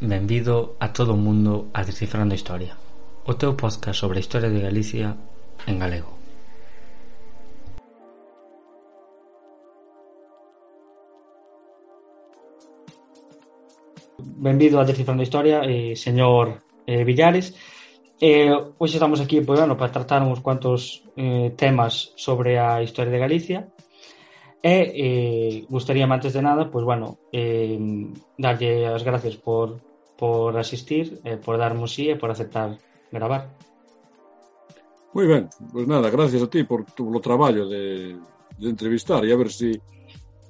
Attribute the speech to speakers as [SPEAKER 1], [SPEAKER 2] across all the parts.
[SPEAKER 1] Benvido a todo o mundo a Descifrando a Historia, o teu podcast sobre a historia de Galicia en galego. Benvido a Descifrando a Historia, eh, señor eh, Villares. Eh, hoxe estamos aquí pois, bueno, para tratar uns cuantos eh, temas sobre a historia de Galicia, E eh, gustaríame antes de nada, pois pues, bueno, eh, darlle as gracias por por asistir, eh, por darnos sí e por aceptar gravar.
[SPEAKER 2] Moi ben, pois pues nada, gracias a ti por tu lo traballo de, de entrevistar e a ver se si,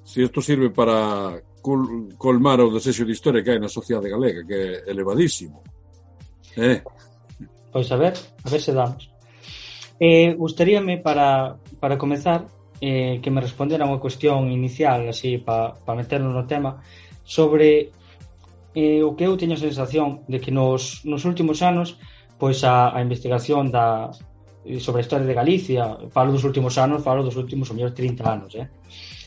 [SPEAKER 2] si isto sirve para col, colmar o desexo de historia que hai na sociedade galega, que é elevadísimo. Eh?
[SPEAKER 1] Pois a ver, a ver se damos. Eh, gustaríame para, para comezar eh, que me respondera unha cuestión inicial, así, para pa meternos no tema, sobre eh, o que eu teño a sensación de que nos, nos últimos anos pois a, a investigación da, sobre a historia de Galicia, falo dos últimos anos, falo dos últimos, o mellor, 30 anos, eh?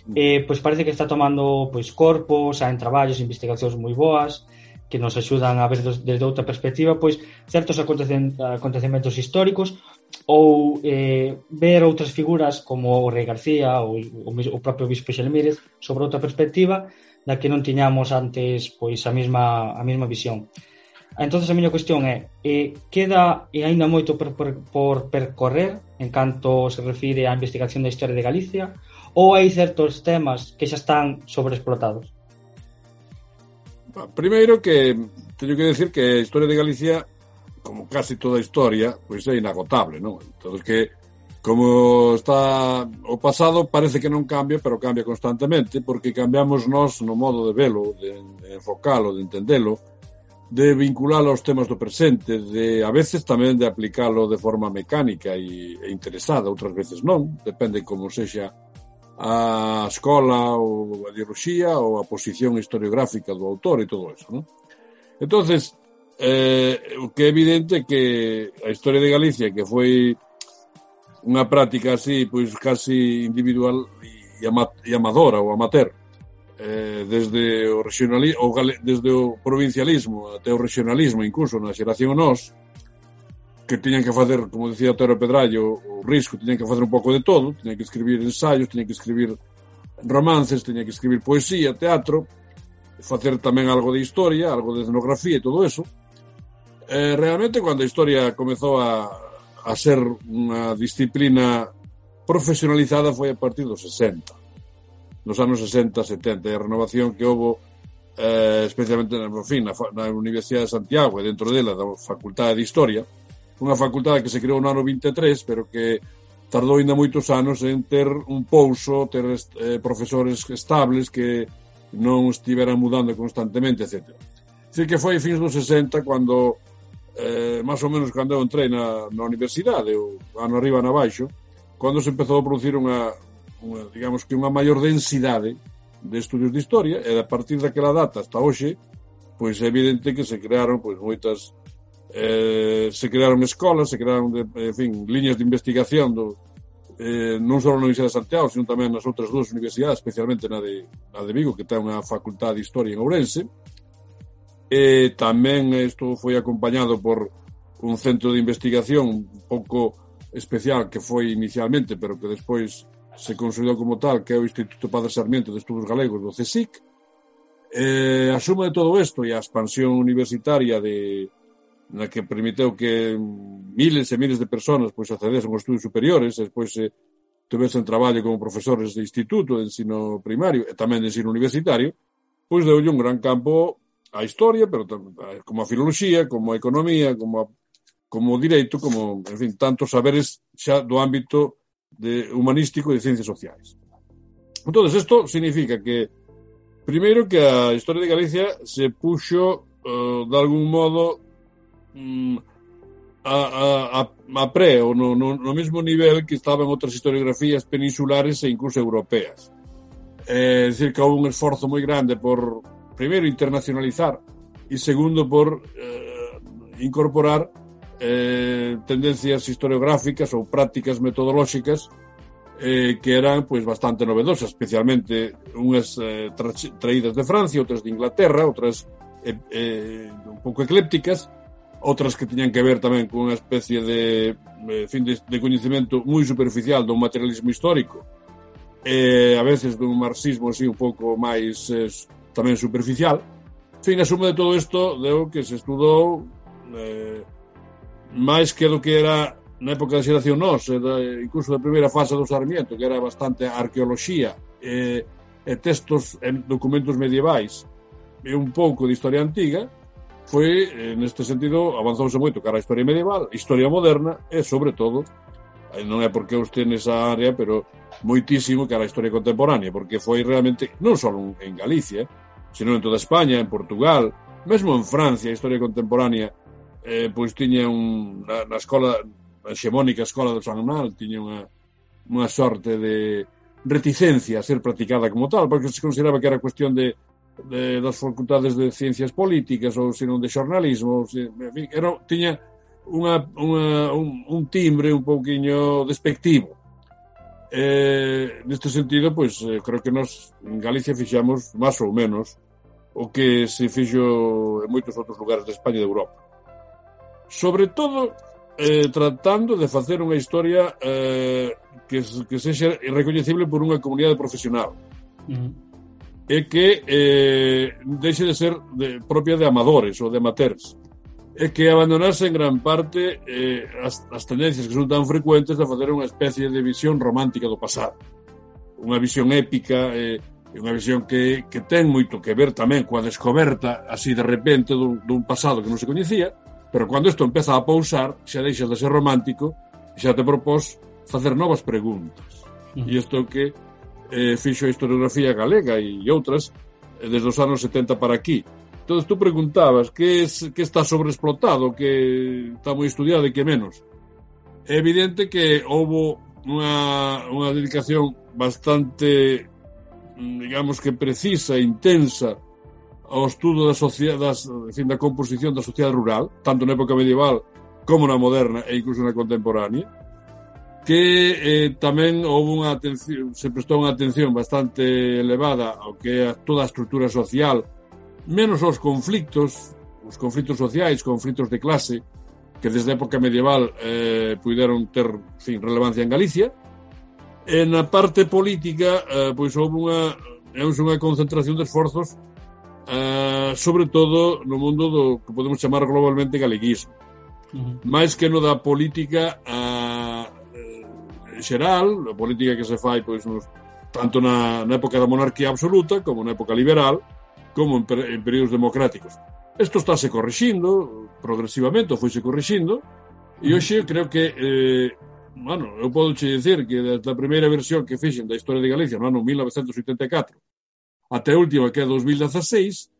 [SPEAKER 1] Mm. Eh, pois parece que está tomando pois corpos, en traballos, investigacións moi boas, que nos axudan a ver desde outra perspectiva pois certos acontecementos históricos ou eh, ver outras figuras como o Rei García ou o, o propio Bispo Xelmírez sobre outra perspectiva da que non tiñamos antes pois a mesma a mesma visión. Entonces a miña cuestión é, eh, queda e aínda moito por, por, por percorrer en canto se refire á investigación da historia de Galicia ou hai certos temas que xa están sobreexplotados?
[SPEAKER 2] Primeiro que teño que decir que a historia de Galicia como casi toda a historia, pois é inagotable, non? Entón que Como está o pasado parece que non cambia, pero cambia constantemente porque cambiamos nós no modo de velo, de enfocalo, de entendelo, de vinculalo aos temas do presente, de a veces tamén de aplicalo de forma mecánica e, e interesada, outras veces non, depende como sexa a escola ou a ideoloxía ou a posición historiográfica do autor e todo eso, non? Entonces, eh, o que é evidente que a historia de Galicia que foi unha práctica así, pois casi individual e, ama, e amadora ou amateur. Eh, desde o regionalismo, o gale, desde o provincialismo até o regionalismo, incluso na xeración nós, que tiñan que facer, como dicía Tero Pedrallo, o risco, tiñan que facer un pouco de todo, tiñan que escribir ensaios, tiñan que escribir romances, tiñan que escribir poesía, teatro, facer tamén algo de historia, algo de etnografía e todo eso. Eh, realmente, cando a historia comezou a a ser unha disciplina profesionalizada foi a partir dos 60 nos anos 60, 70 e a renovación que houve eh, especialmente na, fin, na, na Universidade de Santiago e dentro dela da Facultade de Historia unha facultade que se creou no ano 23 pero que tardou ainda moitos anos en ter un pouso ter eh, profesores estables que non estiveran mudando constantemente, etc. Dicir que foi fins dos 60 cando eh, máis ou menos cando eu entrei na, na universidade, o ano arriba na baixo, cando se empezou a producir unha, unha digamos que unha maior densidade de estudios de historia, e a partir daquela data hasta hoxe, pois é evidente que se crearon pois moitas eh, se crearon escolas, se crearon de, en fin, liñas de investigación do, eh, non só na Universidade de Santiago, sino tamén nas outras dúas universidades, especialmente na de, na de Vigo, que ten unha facultade de Historia en Ourense, E tamén isto foi acompañado por un centro de investigación un pouco especial que foi inicialmente, pero que despois se consolidou como tal, que é o Instituto Padre Sarmiento de Estudos Galegos do CSIC. Eh, a suma de todo isto e a expansión universitaria de, na que permiteu que miles e miles de personas pois accedesen aos estudos superiores, e despois se tivesen traballo como profesores de instituto de ensino primario e tamén de ensino universitario, pois deulle un gran campo a historia, pero como a filoloxía, como a economía, como a, como o direito, como, en fin, tantos saberes xa do ámbito de humanístico e de ciencias sociais. Entón, isto significa que primeiro que a historia de Galicia se puxo eh, uh, de algún modo um, a, a, a pré ou no, no, no mesmo nivel que estaban outras historiografías peninsulares e incluso europeas. Eh, é dicir que houve un esforzo moi grande por primero, internacionalizar y segundo, por eh, incorporar eh, tendencias historiográficas ou prácticas metodolóxicas eh, que eran pois bastante novedosas, especialmente unhas eh, tra traídas de Francia, outras de Inglaterra, outras eh, eh, un pouco eclépticas, outras que tiñan que ver tamén con unha especie de eh, fin de, de coñecemento moi superficial do materialismo histórico, eh, a veces dun marxismo así un pouco máis eh, tamén superficial. Fin, a suma de todo isto deu que se estudou eh, máis que do que era na época da xeración nos, da, incluso da primeira fase do Sarmiento, que era bastante arqueoloxía, eh, e textos e documentos medievais e un pouco de historia antiga, foi, eh, neste sentido, avanzouse moito cara a historia medieval, historia moderna e, sobre todo, eh, non é porque eu este nesa área, pero moitísimo cara a historia contemporánea, porque foi realmente, non só en Galicia, sino en toda España, en Portugal, mesmo en Francia, a historia contemporánea, eh, pois tiña un, na, na escola, na xemónica escola do San Manuel, tiña unha, unha sorte de reticencia a ser practicada como tal, porque se consideraba que era cuestión de, de das facultades de ciencias políticas ou senón de xornalismo, ou, se, en fin, era, tiña unha, unha, un, un timbre un pouquiño despectivo. Eh, neste sentido, pois, eh, creo que nos en Galicia fixamos, máis ou menos, o que se fixo en moitos outros lugares de España e de Europa. Sobre todo, eh, tratando de facer unha historia eh, que, que sexa recoñecible por unha comunidade profesional uh -huh. e que eh, deixe de ser de, propia de amadores ou de amateurs e que abandonase en gran parte eh, as, as tendencias que son tan frecuentes de facer unha especie de visión romántica do pasado unha visión épica eh, é unha visión que, que ten moito que ver tamén coa descoberta así de repente dun, dun pasado que non se coñecía, pero cando isto empeza a pousar, xa deixas de ser romántico e xa te propós facer novas preguntas. Mm. E isto que eh, fixo a historiografía galega e, outras eh, desde os anos 70 para aquí. Entón, tú preguntabas que, es, que está sobreexplotado, que está moi estudiado e que menos. É evidente que houve unha, unha dedicación bastante Mm, digamos que precisa, intensa, ao estudo da sociedades, fin, da composición da sociedade rural, tanto na época medieval como na moderna e incluso na contemporánea, que eh, tamén houve unha atención, se prestou unha atención bastante elevada ao que é toda a estrutura social, menos aos conflictos, os conflitos sociais, conflitos de clase, que desde a época medieval eh, puideron ter sin relevancia en Galicia, E na parte política, eh, pois houve unha, unha concentración de esforzos eh, sobre todo no mundo do que podemos chamar globalmente galeguismo. Uh -huh. Máis que no da política eh, eh, xeral, a política que se fai pois nos, tanto na, na época da monarquía absoluta como na época liberal, como en, en períodos democráticos. Isto estáse corrixindo progresivamente, foise corrixindo, e hoxe creo que eh, bueno, eu podo che dicir que desde a primeira versión que fixen da Historia de Galicia no ano 1984 até a última que é 2016,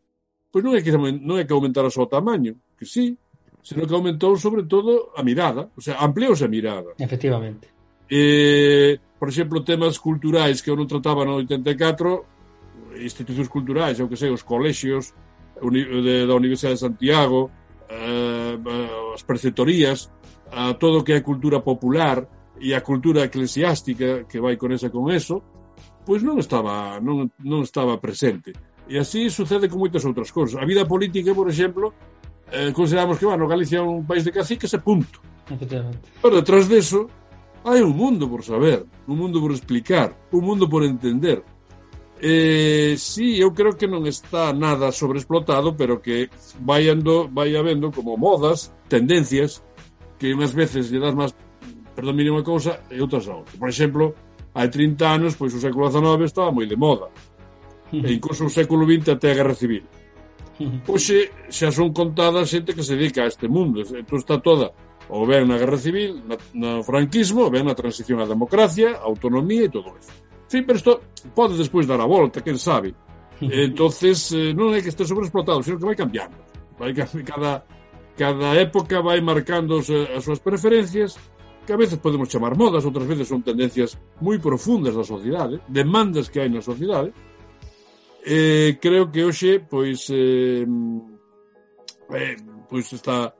[SPEAKER 2] pois non é que non é que aumentara só o tamaño, que sí, senón que aumentou sobre todo a mirada, o sea, ampliouse a mirada.
[SPEAKER 1] Efectivamente.
[SPEAKER 2] Eh, por exemplo, temas culturais que eu non trataba no 84, institucións culturais, eu que sei, os colexios de, da Universidade de Santiago, eh, eh as preceptorías, a todo o que é cultura popular e a cultura eclesiástica que vai con esa con eso, pois non estaba non, non estaba presente. E así sucede con moitas outras cousas. A vida política, por exemplo, eh, consideramos que, bueno, Galicia é un país de caciques e punto. Efectivamente. Pero detrás deso, hai un mundo por saber, un mundo por explicar, un mundo por entender. Eh, sí, eu creo que non está nada sobreexplotado, pero que vai, ando, vai habendo como modas, tendencias, que unhas veces lle das máis perdón, mire unha cousa e outras a outra. Por exemplo, hai 30 anos, pois o século XIX estaba moi de moda. E incluso o século XX até a Guerra Civil. Oxe, xa son contadas xente que se dedica a este mundo. Entón está toda ou ben na Guerra Civil, na, no franquismo, ou ben na transición á democracia, a autonomía e todo eso. Sí, pero isto pode despois dar a volta, quen sabe. Entonces, eh, non é que este sobreexplotado, sino que vai cambiando. Vai cada cada época vai marcando eh, as, súas preferencias que a veces podemos chamar modas, outras veces son tendencias moi profundas da sociedade, demandas que hai na sociedade. Eh, creo que hoxe pois eh, eh, pois está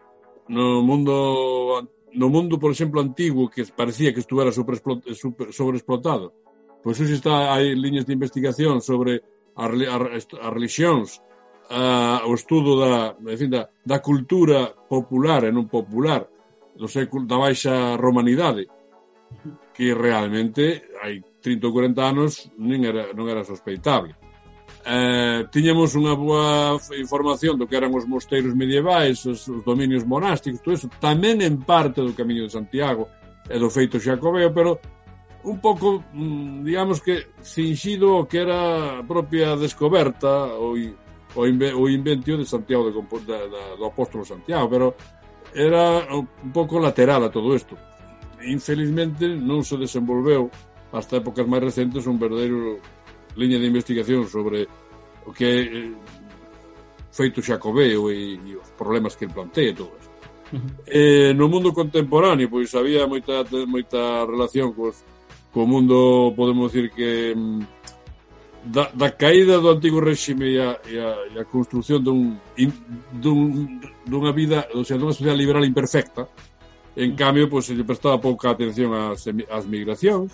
[SPEAKER 2] no mundo no mundo, por exemplo, antigo que parecía que estuvera sobreexplotado. Pois hoxe está hai liñas de investigación sobre as, as, as religións a, o estudo da, en fin, da, da cultura popular e non popular do século da baixa romanidade que realmente hai 30 ou 40 anos nin era, non era sospeitable. Eh, tiñemos unha boa información do que eran os mosteiros medievais, os, os dominios monásticos, todo eso, tamén en parte do Camiño de Santiago e do feito xacobeo, pero un pouco, mm, digamos que, cingido o que era a propia descoberta ou o, inve, o inventio de Santiago de de, de, da, do apóstolo Santiago, pero era un pouco lateral a todo isto. Infelizmente non se desenvolveu hasta épocas máis recentes un verdadeiro liña de investigación sobre o que é feito Xacobeo e, e os problemas que plantea e todo isto. Uh -huh. Eh, no mundo contemporáneo pois había moita moita relación cos co mundo podemos decir que mm, da, da caída do antigo réxime e a, e a, e a construción dun, in, dun, dunha vida, ou sea, dunha sociedade liberal imperfecta, en cambio, pois, pues, se lle prestaba pouca atención ás, ás migracións,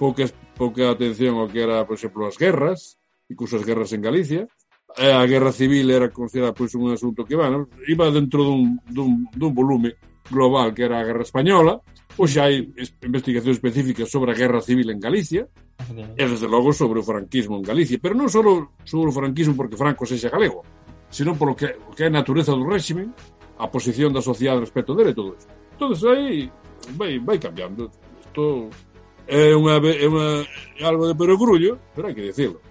[SPEAKER 2] pouca, pouca atención ao que era, por exemplo, as guerras, incluso as guerras en Galicia, eh, a guerra civil era considerada pois, un asunto que, bueno, iba dentro dun, dun, dun volume global que era a guerra española, Pois xa hai investigacións específicas sobre a guerra civil en Galicia e, desde logo, sobre o franquismo en Galicia. Pero non só sobre o franquismo porque Franco sexa galego, sino polo que, que é a natureza do réxime, a posición da sociedade respecto dele e todo isto. Entón, aí vai, vai cambiando. Isto é, unha, é, unha, é algo de perogrullo, pero hai que dicirlo.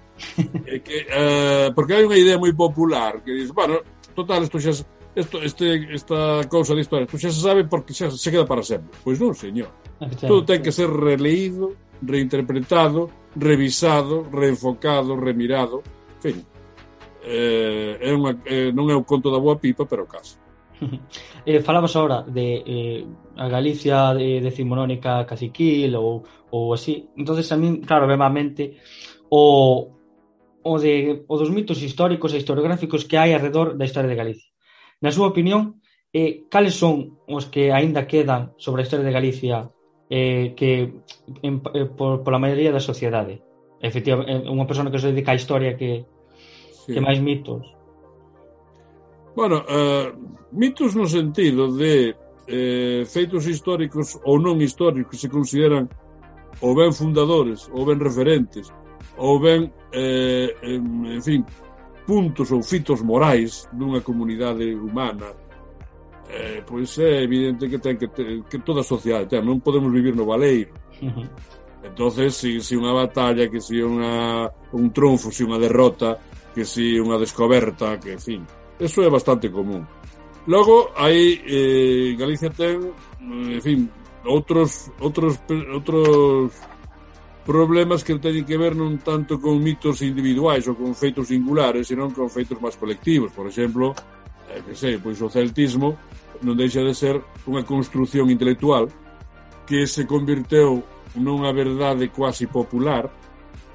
[SPEAKER 2] É que, eh, porque hai unha idea moi popular que diz, bueno, total, isto xa Esto, este, esta cousa de historia, pois xa se sabe porque xa se queda para sempre. Pois non, señor. Todo ten que ser releído, reinterpretado, revisado, reenfocado, remirado, en fin. Eh, é unha, eh, non é o conto da boa pipa, pero caso.
[SPEAKER 1] eh, falamos agora de eh, a Galicia de, decimonónica caciquil ou, ou así. entonces a min, claro, ve a mente o, o, de, o dos mitos históricos e historiográficos que hai alrededor da historia de Galicia. Na súa opinión, eh, cales son os que aínda quedan sobre a historia de Galicia eh, que en, eh, por, pola maioría da sociedade? Efectivamente, eh, unha persona que se dedica á historia que, sí. que máis mitos.
[SPEAKER 2] Bueno, eh, mitos no sentido de eh, feitos históricos ou non históricos que se consideran ou ben fundadores, ou ben referentes, ou ben, eh, en fin, puntos ou fitos morais dunha comunidade humana eh, pois é evidente que ten que, ter, que toda a sociedade ten, non podemos vivir no valeiro uh -huh. entonces si, si unha batalla que si unha, un triunfo si unha derrota que si unha descoberta que en fin, eso é bastante común logo hai eh, Galicia ten en fin, outros outros outros problemas que teñen que ver non tanto con mitos individuais ou con feitos singulares, senón con feitos máis colectivos. Por exemplo, eh, que sei, pois o celtismo non deixa de ser unha construción intelectual que se convirteu nunha verdade quasi popular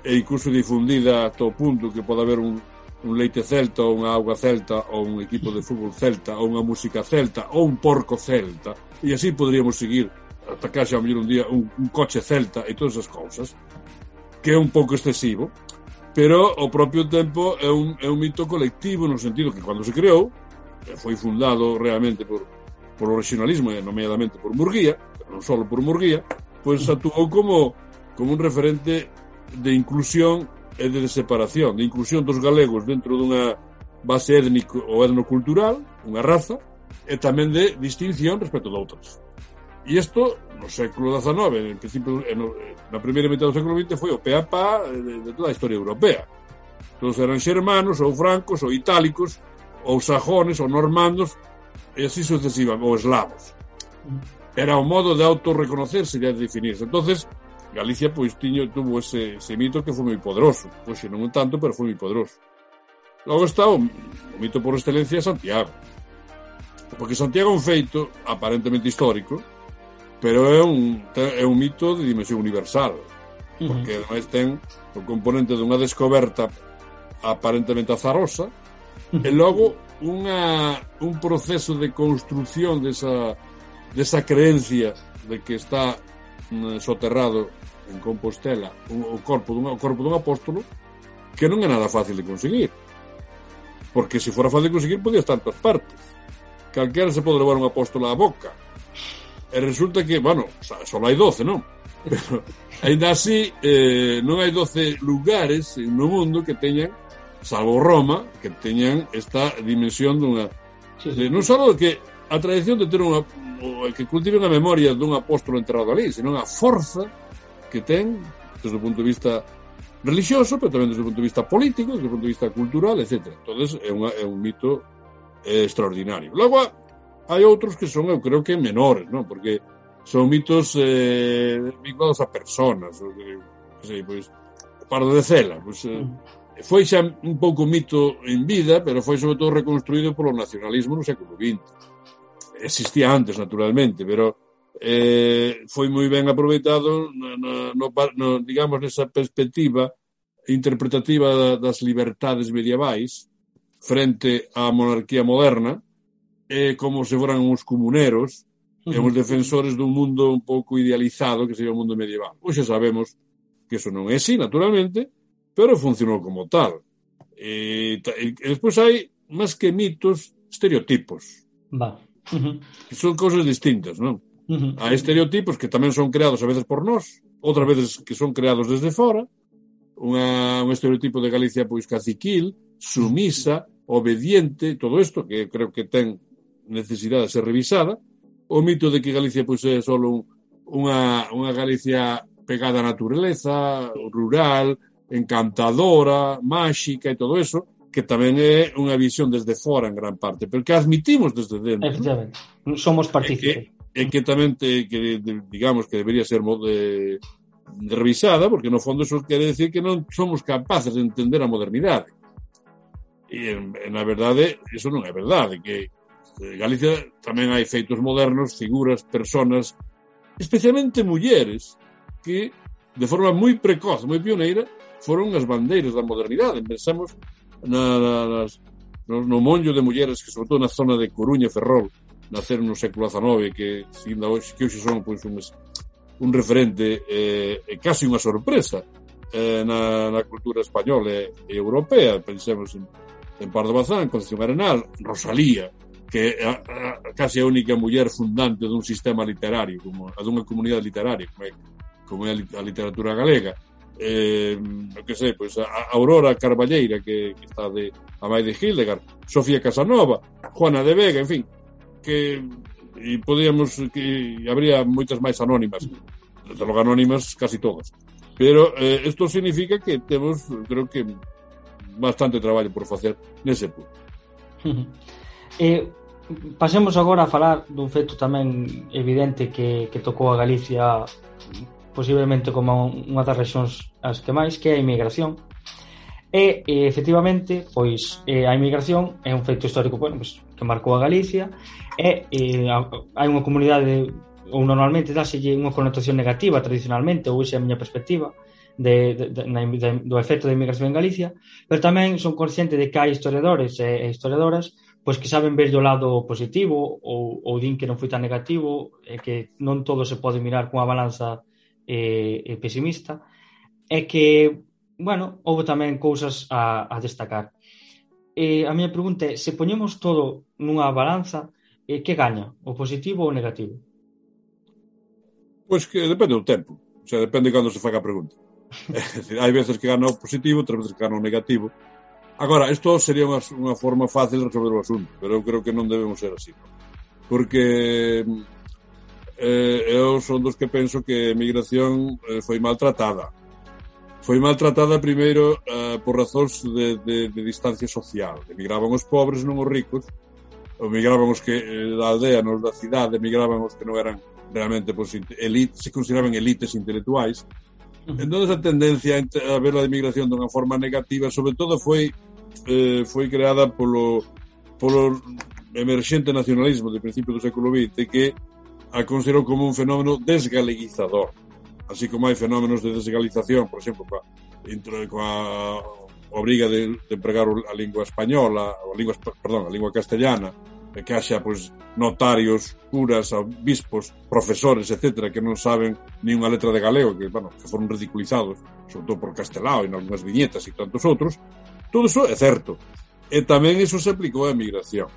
[SPEAKER 2] e incluso difundida a todo punto que pode haber un, un leite celta ou unha auga celta ou un equipo de fútbol celta ou unha música celta ou un porco celta e así poderíamos seguir atacase a mellor un día un, un coche celta e todas esas cousas que é un pouco excesivo pero ao propio tempo é un, é un mito colectivo no sentido que cando se creou foi fundado realmente por, por o regionalismo e nomeadamente por Murguía pero non só por Murguía pois atuou como, como un referente de inclusión e de separación, de inclusión dos galegos dentro dunha base étnico ou etnocultural, unha raza, e tamén de distinción respecto de outras. E isto no século XIX, en principio en, na primeira metade do século XX foi o peapá de, de toda a historia europea. Todos eran xermanos ou francos ou itálicos ou sajones ou normandos e así sucesivamente, ou eslavos. Era o modo de autorreconocerse e de definirse. Entonces, Galicia pois tiño tuvo ese, ese mito que foi moi poderoso. Pois non un tanto, pero foi moi poderoso. Logo está o, o mito por excelencia de Santiago. Porque Santiago é un feito aparentemente histórico, Pero é un, é un mito de dimensión universal, porque uh -huh. ademais ten o componente dunha descoberta aparentemente azarosa, uh -huh. e logo unha, un proceso de construción desa, desa creencia de que está mm, soterrado en Compostela un, o corpo dun, o corpo dun apóstolo que non é nada fácil de conseguir porque se fora fácil de conseguir podía estar en todas partes calquera se pode levar un apóstolo á boca e resulta que, bueno, só hai 12, non? Pero, ainda así, eh, non hai 12 lugares no mundo que teñan, salvo Roma, que teñan esta dimensión dunha... De, non só que a tradición de ter unha que cultive a memoria dun apóstolo enterrado ali, senón a forza que ten desde o punto de vista religioso, pero tamén desde o punto de vista político, desde o punto de vista cultural, etc. Entón, é, unha, é un mito eh, extraordinario. Logo, hai outros que son, eu creo que menores, non? Porque son mitos eh, vinculados a personas, o que, que sei, pois, Pardo de Cela, pois, eh, mm. foi xa un pouco mito en vida, pero foi sobre todo reconstruído polo nacionalismo no século XX. Existía antes, naturalmente, pero eh, foi moi ben aproveitado no, no, no, digamos nesa perspectiva interpretativa das libertades medievais frente á monarquía moderna, é como se foran uns comuneros e uns defensores dun mundo un pouco idealizado que sería o mundo medieval. Pois Hoxe sabemos que eso non é así, naturalmente, pero funcionou como tal. E, e, e despois hai, máis que mitos, estereotipos.
[SPEAKER 1] Va.
[SPEAKER 2] Uh -huh. Que son cousas distintas, non? Uh -huh. Hai estereotipos que tamén son creados a veces por nós, outras veces que son creados desde fora, unha, un estereotipo de Galicia pois caciquil, sumisa, obediente, todo isto que creo que ten necesidade de ser revisada, o mito de que Galicia pois é só unha, unha Galicia pegada á natureza, rural, encantadora, máxica e todo eso, que tamén é unha visión desde fora en gran parte, pero que admitimos desde dentro.
[SPEAKER 1] Efectivamente, non? somos partícipes.
[SPEAKER 2] E que, tamén, te, que, digamos, que debería ser de, de revisada, porque no fondo eso quere decir que non somos capaces de entender a modernidade. E, na verdade, eso non é verdade, que Galicia tamén hai feitos modernos, figuras, personas, especialmente mulleres, que de forma moi precoz, moi pioneira, foron as bandeiras da modernidade. Pensamos na, nas, no, no monllo de mulleres que, sobre todo na zona de Coruña, Ferrol, naceron no século XIX, que, hoxe, que hoxe son pois, un, un referente eh, e casi unha sorpresa eh, na, na cultura española e, e europea. Pensemos en, en Pardo Bazán, Concepción Arenal, Rosalía, que a, a, casi a única muller fundante dun sistema literario como a dunha comunidade literaria como é, como é a literatura galega. Eh, que sei, pois a Aurora Carballeira que, que está de a Mai de Hildegard, Sofía Casanova, Juana de Vega, en fin, que e podíamos que habría moitas máis anónimas desde logo anónimas casi todas. Pero eh, significa que temos creo que bastante traballo por facer nese punto.
[SPEAKER 1] Eh, pasemos agora a falar dun feito tamén evidente que, que tocou a Galicia posiblemente como unha das rexións as que máis, que é a inmigración. E, e efectivamente, pois eh, a inmigración é un feito histórico bueno, pois, que marcou a Galicia e eh, hai unha comunidade ou normalmente dáselle unha connotación negativa tradicionalmente, ou esa é a miña perspectiva de, de, de, na, de, do efecto da inmigración en Galicia, pero tamén son consciente de que hai historiadores e, e historiadoras pois que saben ver o lado positivo ou, ou din que non foi tan negativo e que non todo se pode mirar cunha balanza eh, pesimista e que, bueno, houve tamén cousas a, a destacar. E a miña pregunta é, se poñemos todo nunha balanza, eh, que gaña, o positivo ou o negativo?
[SPEAKER 2] Pois que depende do tempo, o sea, depende de cando se faga a pregunta. hai veces que gana o positivo, outras veces que gana o negativo, Agora, isto sería unha, unha forma fácil de resolver o asunto, pero eu creo que non debemos ser así. Porque eh, eu son dos que penso que a migración eh, foi maltratada. Foi maltratada primeiro eh, por razóns de, de, de distancia social. Emigraban os pobres, non os ricos. Emigraban os que eh, da aldea, non da cidade. Emigraban os que non eran realmente pois, pues, elite, se consideraban elites intelectuais. Entón, a tendencia a ver a emigración dunha forma negativa, sobre todo, foi eh, foi creada polo, polo emerxente nacionalismo de principio do século XX que a considerou como un fenómeno desgaleguizador así como hai fenómenos de desgalización por exemplo coa, coa obriga de, de empregar a lingua española a lingua, perdón, a lingua castellana e que haxa pois, notarios, curas, bispos, profesores, etc., que non saben ni unha letra de galego, que, bueno, que foron ridiculizados, sobre todo por Castelao e en algunhas viñetas e tantos outros, Todo iso é certo. E eh, tamén iso se aplicou á emigración.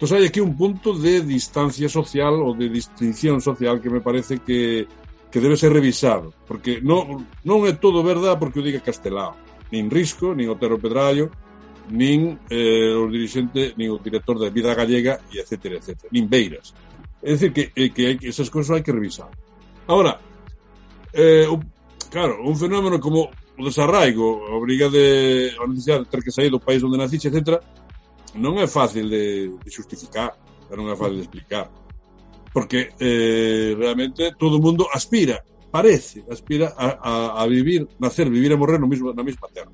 [SPEAKER 2] Entón, hai aquí un punto de distancia social ou de distinción social que me parece que, que debe ser revisado, porque non, non é todo verdad porque o diga Castelao, nin Risco, nin Otero Pedrallo, nin eh, o dirigente, nin o director da Vida Gallega, e etc, etc, nin Beiras. É dicir, que, eh, que hai, esas cousas hai que revisar. Ahora, eh, claro, un fenómeno como o desarraigo, a obriga de a necesidade de ter que sair do país onde naciche, etc., non é fácil de, de justificar, non é fácil de explicar. Porque eh, realmente todo o mundo aspira, parece, aspira a, a, a vivir, nacer, vivir e morrer no mismo, na mesma terra.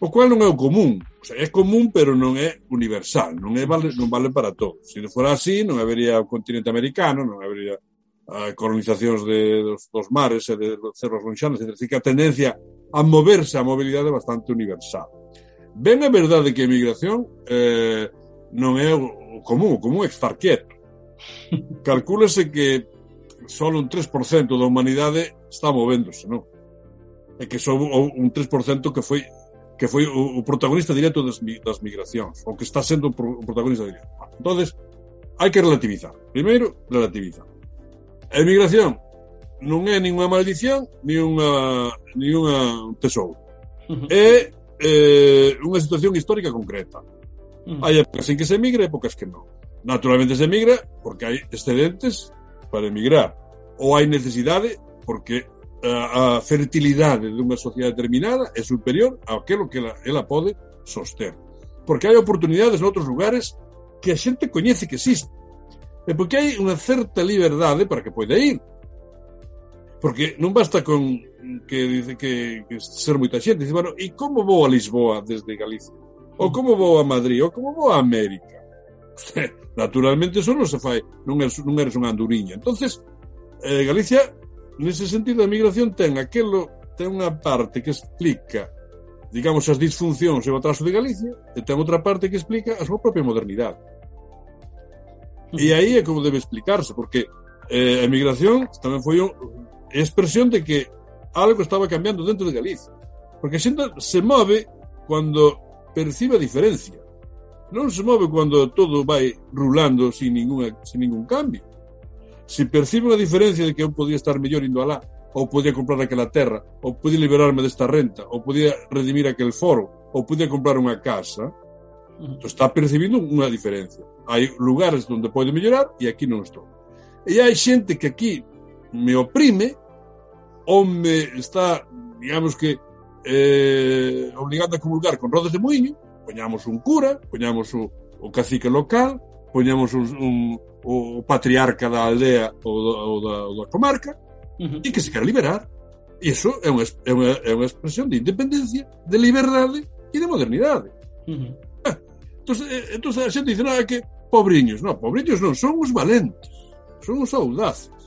[SPEAKER 2] O cual non é o común. O sea, é común, pero non é universal. Non, é vale, non vale para todos. Se non fora así, non habería o continente americano, non habería a colonizacións de, dos, dos mares e de, de cerros lonxanos. Así que a tendencia a moverse a mobilidade bastante universal. Ben é verdade que a emigración eh, non é o común, o común é esfarquieto. Calcúlese que só un 3% da humanidade está movéndose, non? É que só un 3% que foi que foi o, o protagonista directo das, das migracións, ou que está sendo o protagonista directo. Entonces, hai que relativizar. Primeiro, relativizar. A emigración non é nin unha maldición ni unha, ni unha tesouro. Uh -huh. É eh, unha situación histórica concreta. Uh -huh. Hai épocas en que se emigra e épocas que non. Naturalmente se emigra porque hai excedentes para emigrar ou hai necesidade porque a, a fertilidade dunha sociedade determinada é superior a aquilo que ela, ela pode soster. Porque hai oportunidades noutros lugares que a xente coñece que existe. E porque hai unha certa liberdade para que poida ir. Porque non basta con que dice que, que ser moita xente, dice, bueno, e como vou a Lisboa desde Galicia? Ou como vou a Madrid? Ou como vou a América? Naturalmente, eso non se fai, non eres, non eres unha anduriña. entonces eh, Galicia, nese sentido, a migración ten aquelo, ten unha parte que explica digamos, as disfuncións e o atraso de Galicia, e ten outra parte que explica a súa propia modernidade. E aí é como debe explicarse, porque eh, a emigración tamén foi un, expresión de que algo estaba cambiando dentro de Galicia. Porque a xente se move cuando percibe a diferencia. Non se move cuando todo vai rulando sin, ninguna, sin ningún cambio. Se percibe a diferencia de que eu podía estar mellor indo alá, ou podía comprar aquela terra, ou podía liberarme desta renta, ou podía redimir aquel foro, ou podía comprar unha casa, entón está percibindo unha diferencia. Hai lugares onde pode mellorar e aquí non estou. E hai xente que aquí me oprime ou me está, digamos que, eh, obligando a comulgar con rodas de moinho, poñamos un cura, poñamos o, o cacique local, poñamos un, un, o patriarca da aldea ou da, ou da, ou da comarca, uh -huh. e que se quer liberar. Iso é unha, é, unha, é unha expresión de independencia, de liberdade e de modernidade. Uh -huh. ah, entón, eh, entón a xente dice, non, é que pobriños. Non, pobriños non, son os valentes, son os audaces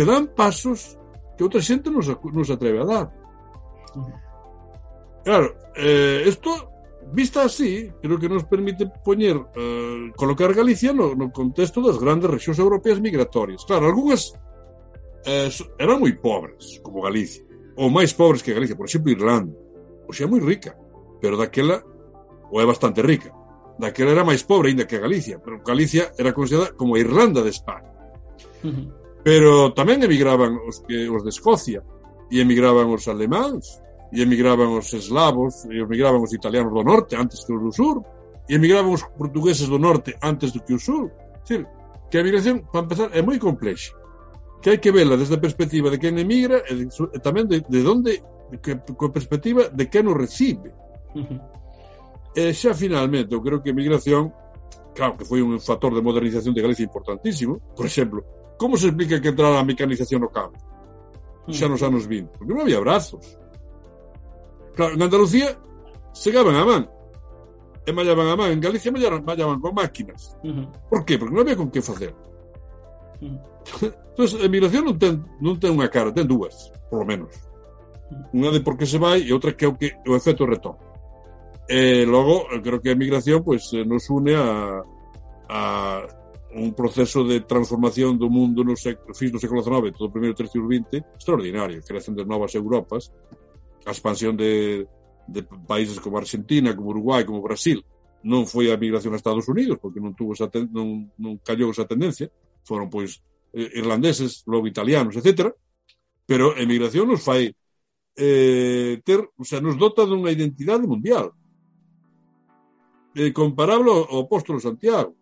[SPEAKER 2] que dan pasos que outra xente nos, nos atreve a dar. Claro, eh, esto vista así, creo que nos permite poñer, eh, colocar Galicia no, no contexto das grandes regións europeas migratorias. Claro, algunhas eh, eran moi pobres, como Galicia, ou máis pobres que Galicia, por exemplo, Irlanda, ou xa moi rica, pero daquela, ou é bastante rica, daquela era máis pobre ainda que Galicia, pero Galicia era considerada como a Irlanda de España. Uh -huh. Pero tamén emigraban os, que, os de Escocia, e emigraban os alemáns, e emigraban os eslavos, e emigraban os italianos do norte antes que os do sur, e emigraban os portugueses do norte antes do que o sur. Decir, que a migración, para empezar, é moi complexa. Que hai que vela desde a perspectiva de quen emigra e, de, e tamén de, de donde, que, coa perspectiva de quen o recibe. Uh -huh. E xa finalmente, eu creo que a migración, claro que foi un factor de modernización de Galicia importantísimo, por exemplo, como se explica que entrara a mecanización no campo? Xa nos anos 20, porque non había brazos Claro, en Andalucía segaban a man e mallaban a man. En Galicia mallaban, mallaban con máquinas. Uh -huh. Por qué? Porque non había con que facer. Uh -huh. Entón, a emigración non ten, non ten unha cara, ten dúas, por lo menos. Unha de por que se vai e outra que é o, que, o efecto retorno. E logo, creo que a emigración pues, nos une a, a un proceso de transformación do mundo no século, fin do século XIX, todo o primeiro tercio do XX, extraordinario, creación de novas Europas, a expansión de, de países como Argentina, como Uruguai, como Brasil, non foi a migración a Estados Unidos, porque non tuvo esa ten, non, non callou esa tendencia, foron pois eh, irlandeses, logo italianos, etc. Pero a emigración nos fai eh, ter, o sea, nos dota dunha identidade mundial. Eh, comparable ao apóstolo Santiago.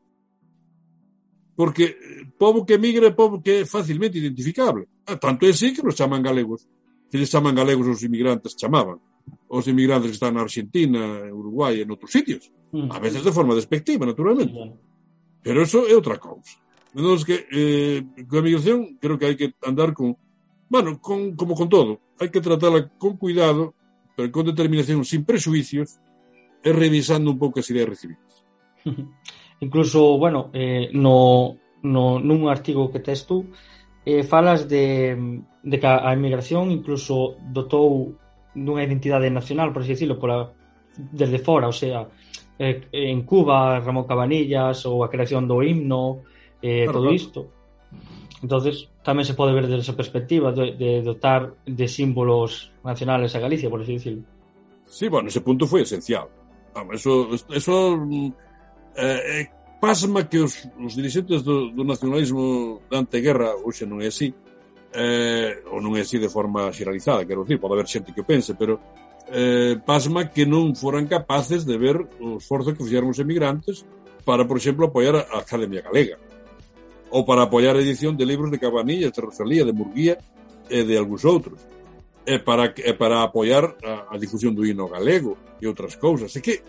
[SPEAKER 2] Porque eh, povo que migra é povo que é facilmente identificable. Ah, tanto é así que nos chaman galegos. Que les chaman galegos os inmigrantes, chamaban. Os inmigrantes que están na Argentina, Uruguai e noutros sitios. Mm. A veces de forma despectiva, naturalmente. Pero eso é outra cousa. Entón, que eh, coa migración creo que hai que andar con... Bueno, con, como con todo, hai que tratala con cuidado, pero con determinación, sin prejuicios, e revisando un pouco as ideas recibidas.
[SPEAKER 1] Incluso, bueno, eh, no, no, nun artigo que tes tú, eh, falas de, de que a emigración incluso dotou dunha identidade nacional, por así decirlo, pola, desde fora, o sea, eh, en Cuba, Ramón Cabanillas ou a creación do himno, eh, claro, todo isto. Entonces, tamén se pode ver desde esa perspectiva de, de dotar de símbolos nacionales a Galicia, por así decirlo.
[SPEAKER 2] Sí, bueno, ese punto foi esencial. Eso, eso mm, eh, eh pasma que os, os dirigentes do, do nacionalismo da anteguerra, hoxe non é así, eh, ou non é así de forma xeralizada, quero dicir, pode haber xente que o pense, pero eh, pasma que non foran capaces de ver o esforzo que fixeron os emigrantes para, por exemplo, apoiar a Academia Galega ou para apoiar a edición de libros de Cabanillas, de Rosalía, de Murguía e de algúns outros e para, e para apoiar a, a difusión do hino galego e outras cousas. É que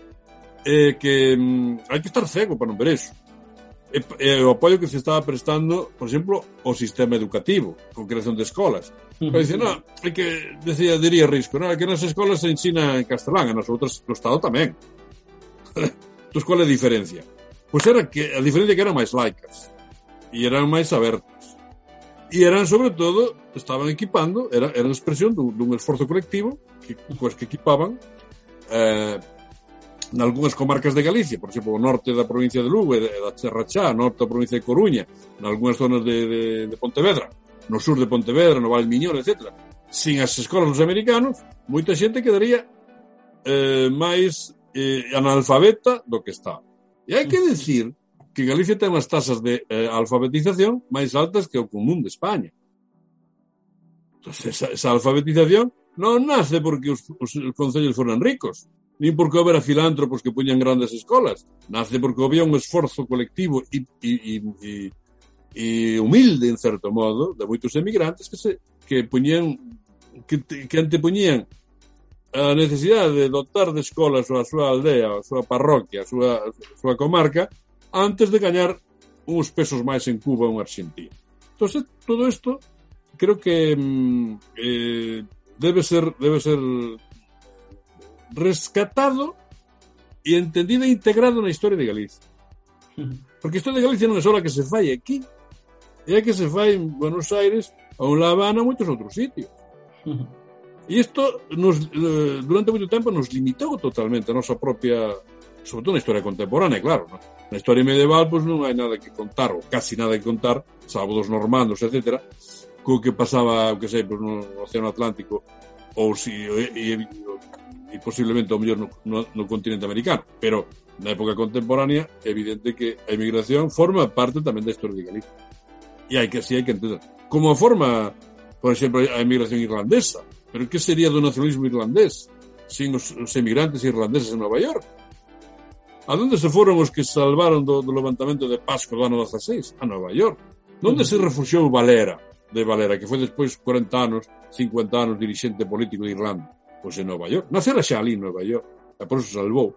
[SPEAKER 2] eh, que mm, hai que estar cego para non ver eso. E, e o apoio que se estaba prestando, por exemplo, o sistema educativo, con creación de escolas. Uh -huh. Dice, no, é que, decía, diría risco, non, que nas escolas se ensina en castelán, e nas outras no Estado tamén. Entón, qual é a diferencia? Pois era que a diferencia que eran máis laicas e eran máis abertas. E eran, sobre todo, estaban equipando, era, era a expresión dun, dun esforzo colectivo que, coas que equipaban eh, nalgúnas comarcas de Galicia, por exemplo, o norte da provincia de Lugo e da Serrachá, norte da provincia de Coruña, nalgúnas zonas de, de, de Pontevedra, no sur de Pontevedra, no Val Miñor, etc. Sin as escolas dos americanos, moita xente quedaría eh, máis eh, analfabeta do que está. E hai que decir que Galicia ten as tasas de eh, alfabetización máis altas que o común de España. Entón, esa, esa alfabetización non nace porque os, os, os concellos foran ricos, nin porque houbera filántropos que puñan grandes escolas. Nace porque había un esforzo colectivo e, e, e, e, e humilde, en certo modo, de moitos emigrantes que se que poñían que, que antepuñían a necesidade de dotar de escolas a súa aldea, a súa parroquia, a súa, a súa comarca, antes de gañar uns pesos máis en Cuba ou en Argentina. Entón, todo isto creo que mm, eh, debe ser debe ser rescatado e entendido e integrado na historia de Galicia. Porque a historia de Galicia non é só a que se fai aquí, é que se fai en Buenos Aires ou en La Habana moitos outros sitios. E isto nos, eh, durante moito tempo nos limitou totalmente a nosa propia sobre todo historia contemporánea, claro, no? na historia medieval pois non hai nada que contar, ou casi nada que contar, salvo dos normandos, etc., que pasaba, o que no Océano Atlántico, ou si, e, e, e posiblemente ao mellor no, no, no continente americano, pero na época contemporánea é evidente que a emigración forma parte tamén da historia de Galicia. E hai que si hai que entender. Como a forma, por exemplo, a emigración irlandesa, pero que sería do nacionalismo irlandés sin os, os emigrantes irlandeses en Nova York? A donde se foron os que salvaron do, do levantamento de Pasco do ano 16? A Nova York. Donde se refugiou Valera, de Valera, que foi despois 40 anos, 50 anos dirixente político de Irlanda? Pois en Nova York. Nacera xa ali en Nova York. E por eso salvou,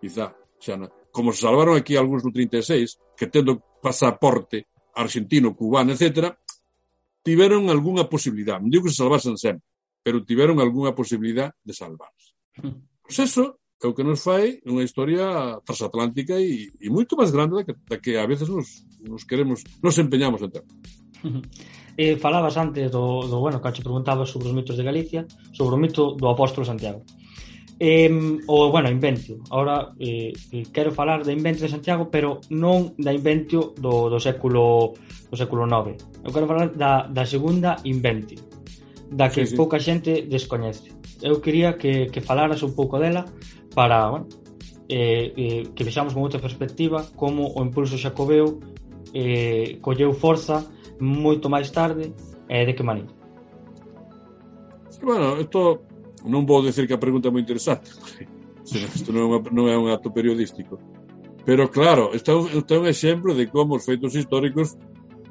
[SPEAKER 2] quizá, xa na... como se salvaron aquí algúns do 36, que tendo pasaporte argentino, cubano, etc., tiveron algunha posibilidad. Non digo que se salvasen sempre, pero tiveron algunha posibilidad de salvarse. Pois eso é o que nos fai unha historia transatlántica e, e moito máis grande da que, da que a veces nos, nos queremos, nos empeñamos en ter.
[SPEAKER 1] Eh, falabas antes do, do bueno, que te preguntabas sobre os mitos de Galicia, sobre o mito do apóstolo Santiago. Eh, o, bueno, Inventio. Ahora eh, quero falar da Inventio de Santiago, pero non da Inventio do, do século do século IX. Eu quero falar da, da segunda Inventio, da que sí, sí. pouca xente descoñece. Eu quería que, que falaras un pouco dela para, bueno, eh, eh, que vexamos con outra perspectiva como o impulso xacobeo eh, colleu forza moito máis tarde e de que maneira?
[SPEAKER 2] Bueno, isto non vou decir que a pregunta é moi interesante, senón isto non é, unha, non é un acto periodístico. Pero claro, isto é un exemplo de como os feitos históricos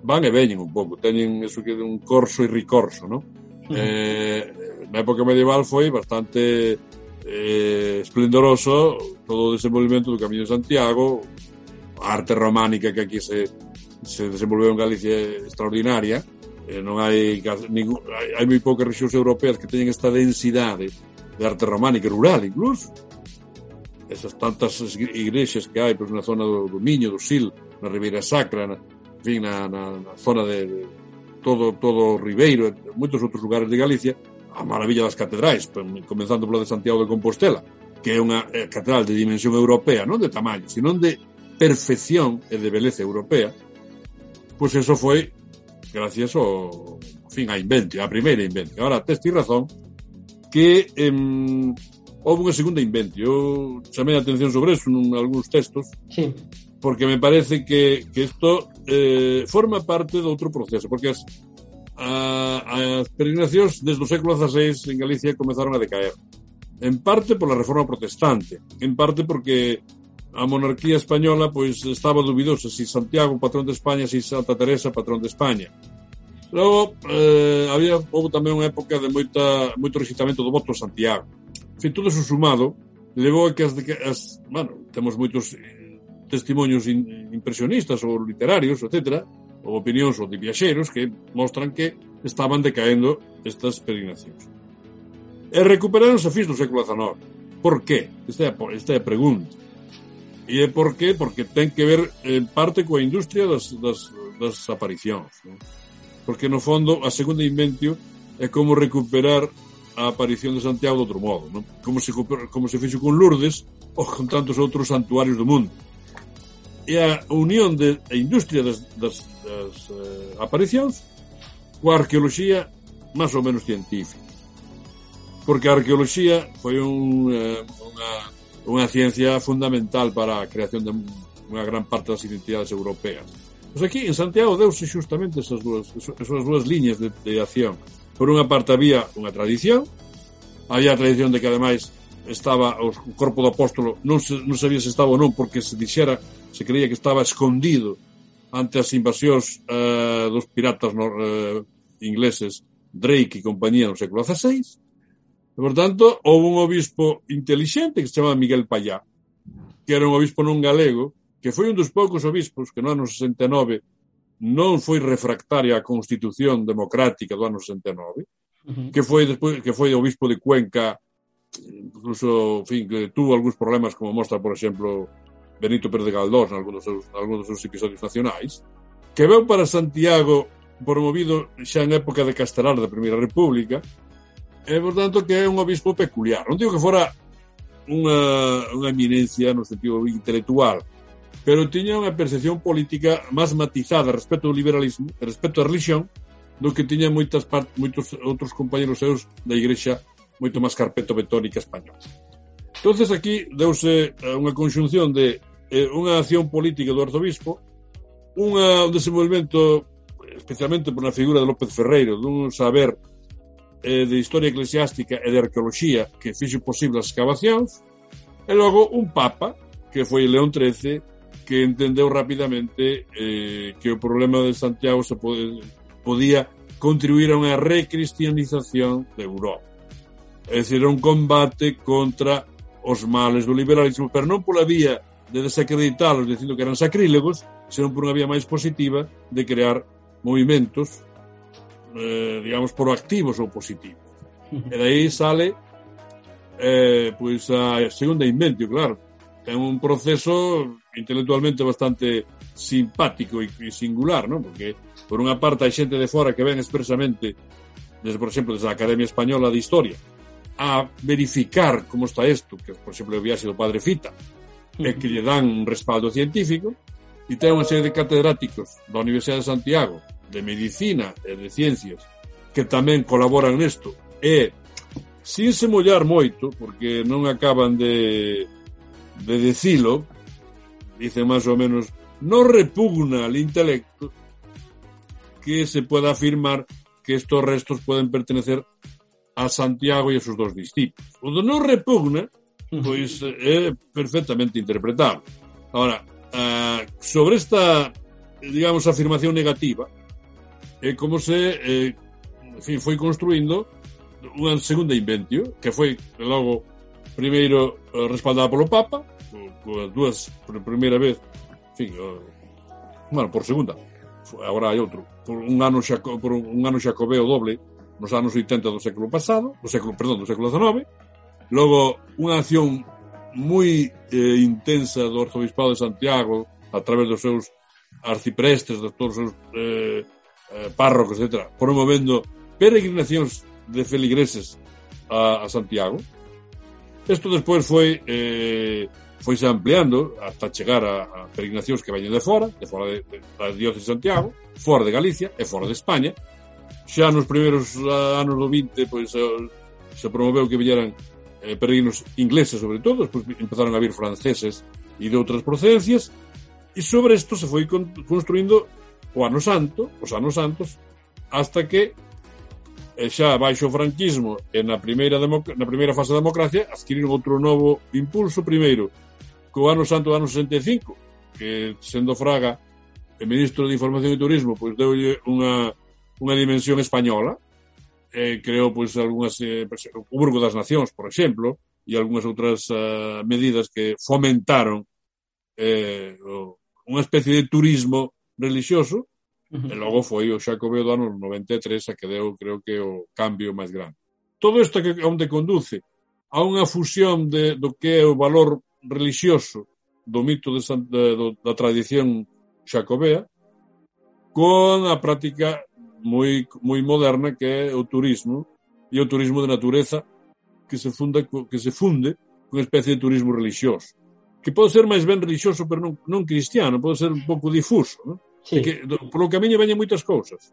[SPEAKER 2] van e veñen un pouco, teñen eso que é un corso e ricorso, non? Eh, na época medieval foi bastante eh, esplendoroso todo o desenvolvimento do Camiño de Santiago, a arte románica que aquí se se desenvolveu en Galicia extraordinaria, eh, non hai, ningún, hai, hai moi poucas rexións europeas que teñen esta densidade de arte románica rural incluso. Esas tantas igrexas que hai pois, na zona do, do Miño, do Sil na Ribeira Sacra na, en fin, na, na, na zona de, de todo, todo o Ribeiro e moitos outros lugares de Galicia a maravilla das catedrais comenzando pola de Santiago de Compostela que é unha catedral de dimensión europea non de tamaño, sino de perfección e de beleza europea pois eso foi gracias ao fin a inventio, a primeira inventio. Ahora, tes razón que em, houve unha segunda inventio. Eu chamei a atención sobre eso en algúns textos.
[SPEAKER 1] Sí
[SPEAKER 2] porque me parece que, que isto eh, forma parte de outro proceso, porque as, a, as peregrinacións desde o século XVI en Galicia comezaron a decaer. En parte pola reforma protestante, en parte porque a monarquía española pois estaba dubidosa se si Santiago patrón de España, se si Santa Teresa patrón de España. Logo, eh, había houve tamén unha época de moita, moito recitamento do voto a Santiago. En fin, todo eso sumado levou a que as, as bueno, temos moitos eh, testimonios testemunhos in, impresionistas ou literarios, etc., ou opinións ou de viaxeiros que mostran que estaban decaendo estas peregrinacións. E recuperaronse a fins do século XIX. Por qué? Esta é, esta é a pregunta E por qué? Porque ten que ver en parte coa industria das, das, das aparicións. Non? Porque no fondo a segunda inventio é como recuperar a aparición de Santiago de outro modo, non? Como se, como se fixo con Lourdes ou con tantos outros santuarios do mundo. E a unión de a industria das, das, das eh, aparicións coa arqueoloxía máis ou menos científica. Porque a arqueoloxía foi un, eh, unha unha ciencia fundamental para a creación de unha gran parte das identidades europeas. Pois aquí, en Santiago, deuse justamente esas dúas, esas dúas liñas de, de acción. Por unha parte había unha tradición, había a tradición de que, ademais, estaba o corpo do apóstolo, non, se, non sabía se estaba ou non, porque se dixera, se creía que estaba escondido ante as invasións eh, dos piratas no, eh, ingleses Drake e compañía no século XVI E, por tanto, houve un obispo intelixente que se chama Miguel Payá, que era un obispo non galego, que foi un dos poucos obispos que no ano 69 non foi refractaria á Constitución Democrática do ano 69, uh -huh. que foi despois que foi obispo de Cuenca, incluso, en fin, que tuvo algúns problemas como mostra, por exemplo, Benito Pérez de Galdós en algúns dos seus, algúns dos seus episodios nacionais, que veu para Santiago promovido xa en época de Castelar da Primeira República, E, por tanto, que é un obispo peculiar. Non digo que fora unha, unha eminencia no sentido intelectual, pero tiña unha percepción política máis matizada respecto ao liberalismo, respecto á religión, do que tiña moitas part, moitos outros compañeros seus da Igrexa moito máis carpeto betónica española. Entonces aquí deuse eh, unha conxunción de eh, unha acción política do arzobispo, unha, un desenvolvemento especialmente por na figura de López Ferreiro, dun saber eh, de Historia Eclesiástica e de Arqueoloxía que fixo posible as excavacións, e logo un Papa, que foi León XIII, que entendeu rapidamente eh, que o problema de Santiago se pode, podía contribuir a unha recristianización de Europa. É dicir, un combate contra os males do liberalismo, pero non pola vía de desacreditalos dicindo que eran sacrílegos, senón por unha vía máis positiva de crear movimentos eh, digamos, proactivos ou positivos. E daí sale eh, pois a segunda inventio, claro. Ten un proceso intelectualmente bastante simpático e, e singular, non? Porque por unha parte hai xente de fora que ven expresamente desde, por exemplo, desde a Academia Española de Historia a verificar como está isto, que por exemplo o viaxe do padre Fita, e que lle dan un respaldo científico, e ten unha serie de catedráticos da Universidade de Santiago de medicina e de ciencias que tamén colaboran nesto e sin se mollar moito porque non acaban de de decilo dice máis ou menos non repugna al intelecto que se pueda afirmar que estos restos pueden pertenecer a Santiago e a sus dos discípulos. O de non repugna, pois é eh, perfectamente interpretable. Ahora, ah, sobre esta, digamos, afirmación negativa, é como se eh, en fin, foi construindo unha segunda inventio que foi logo primeiro eh, respaldada polo Papa coas dúas por primeira vez en fin, eh, bueno, por segunda. Agora hai outro. Por un ano xa, por un ano xacobeo doble nos anos 80 do século pasado do século, perdón, do século XIX logo unha acción moi eh, intensa do Arzobispado de Santiago a través dos seus arciprestes, de todos os seus eh, eh, párrocos, etc., promovendo peregrinacións de feligreses a, a Santiago. Isto despois foi eh, foi se ampliando hasta chegar a, a peregrinacións que veñen de fora, de fora de, de, da diócese de Santiago, fora de Galicia e fora de España. Xa nos primeiros anos do 20, pois eh, se promoveu que vieran eh, peregrinos ingleses sobre todo, pois empezaron a vir franceses e de outras procedencias, e sobre isto se foi construindo o ano santo, os anos santos, hasta que e xa baixo o franquismo e na primeira, na primeira fase da democracia adquiriron outro novo impulso primeiro co ano santo do ano 65 que sendo Fraga o ministro de Información e Turismo pois deulle unha, unha dimensión española e creou pois algunhas eh, o Burgo das Nacións, por exemplo e algunhas outras uh, medidas que fomentaron eh, unha especie de turismo religioso, uh -huh. e logo foi o Xacobeo do ano 93 a que deu, creo que, o cambio máis grande. Todo isto que onde conduce a unha fusión de, do que é o valor religioso do mito de San, de, do, da tradición xacobea con a práctica moi, moi moderna que é o turismo e o turismo de natureza que se funda que se funde con especie de turismo religioso que pode ser máis ben religioso, pero non, non cristiano, pode ser un pouco difuso, non? Sí. Que, polo camiño veñen moitas cousas.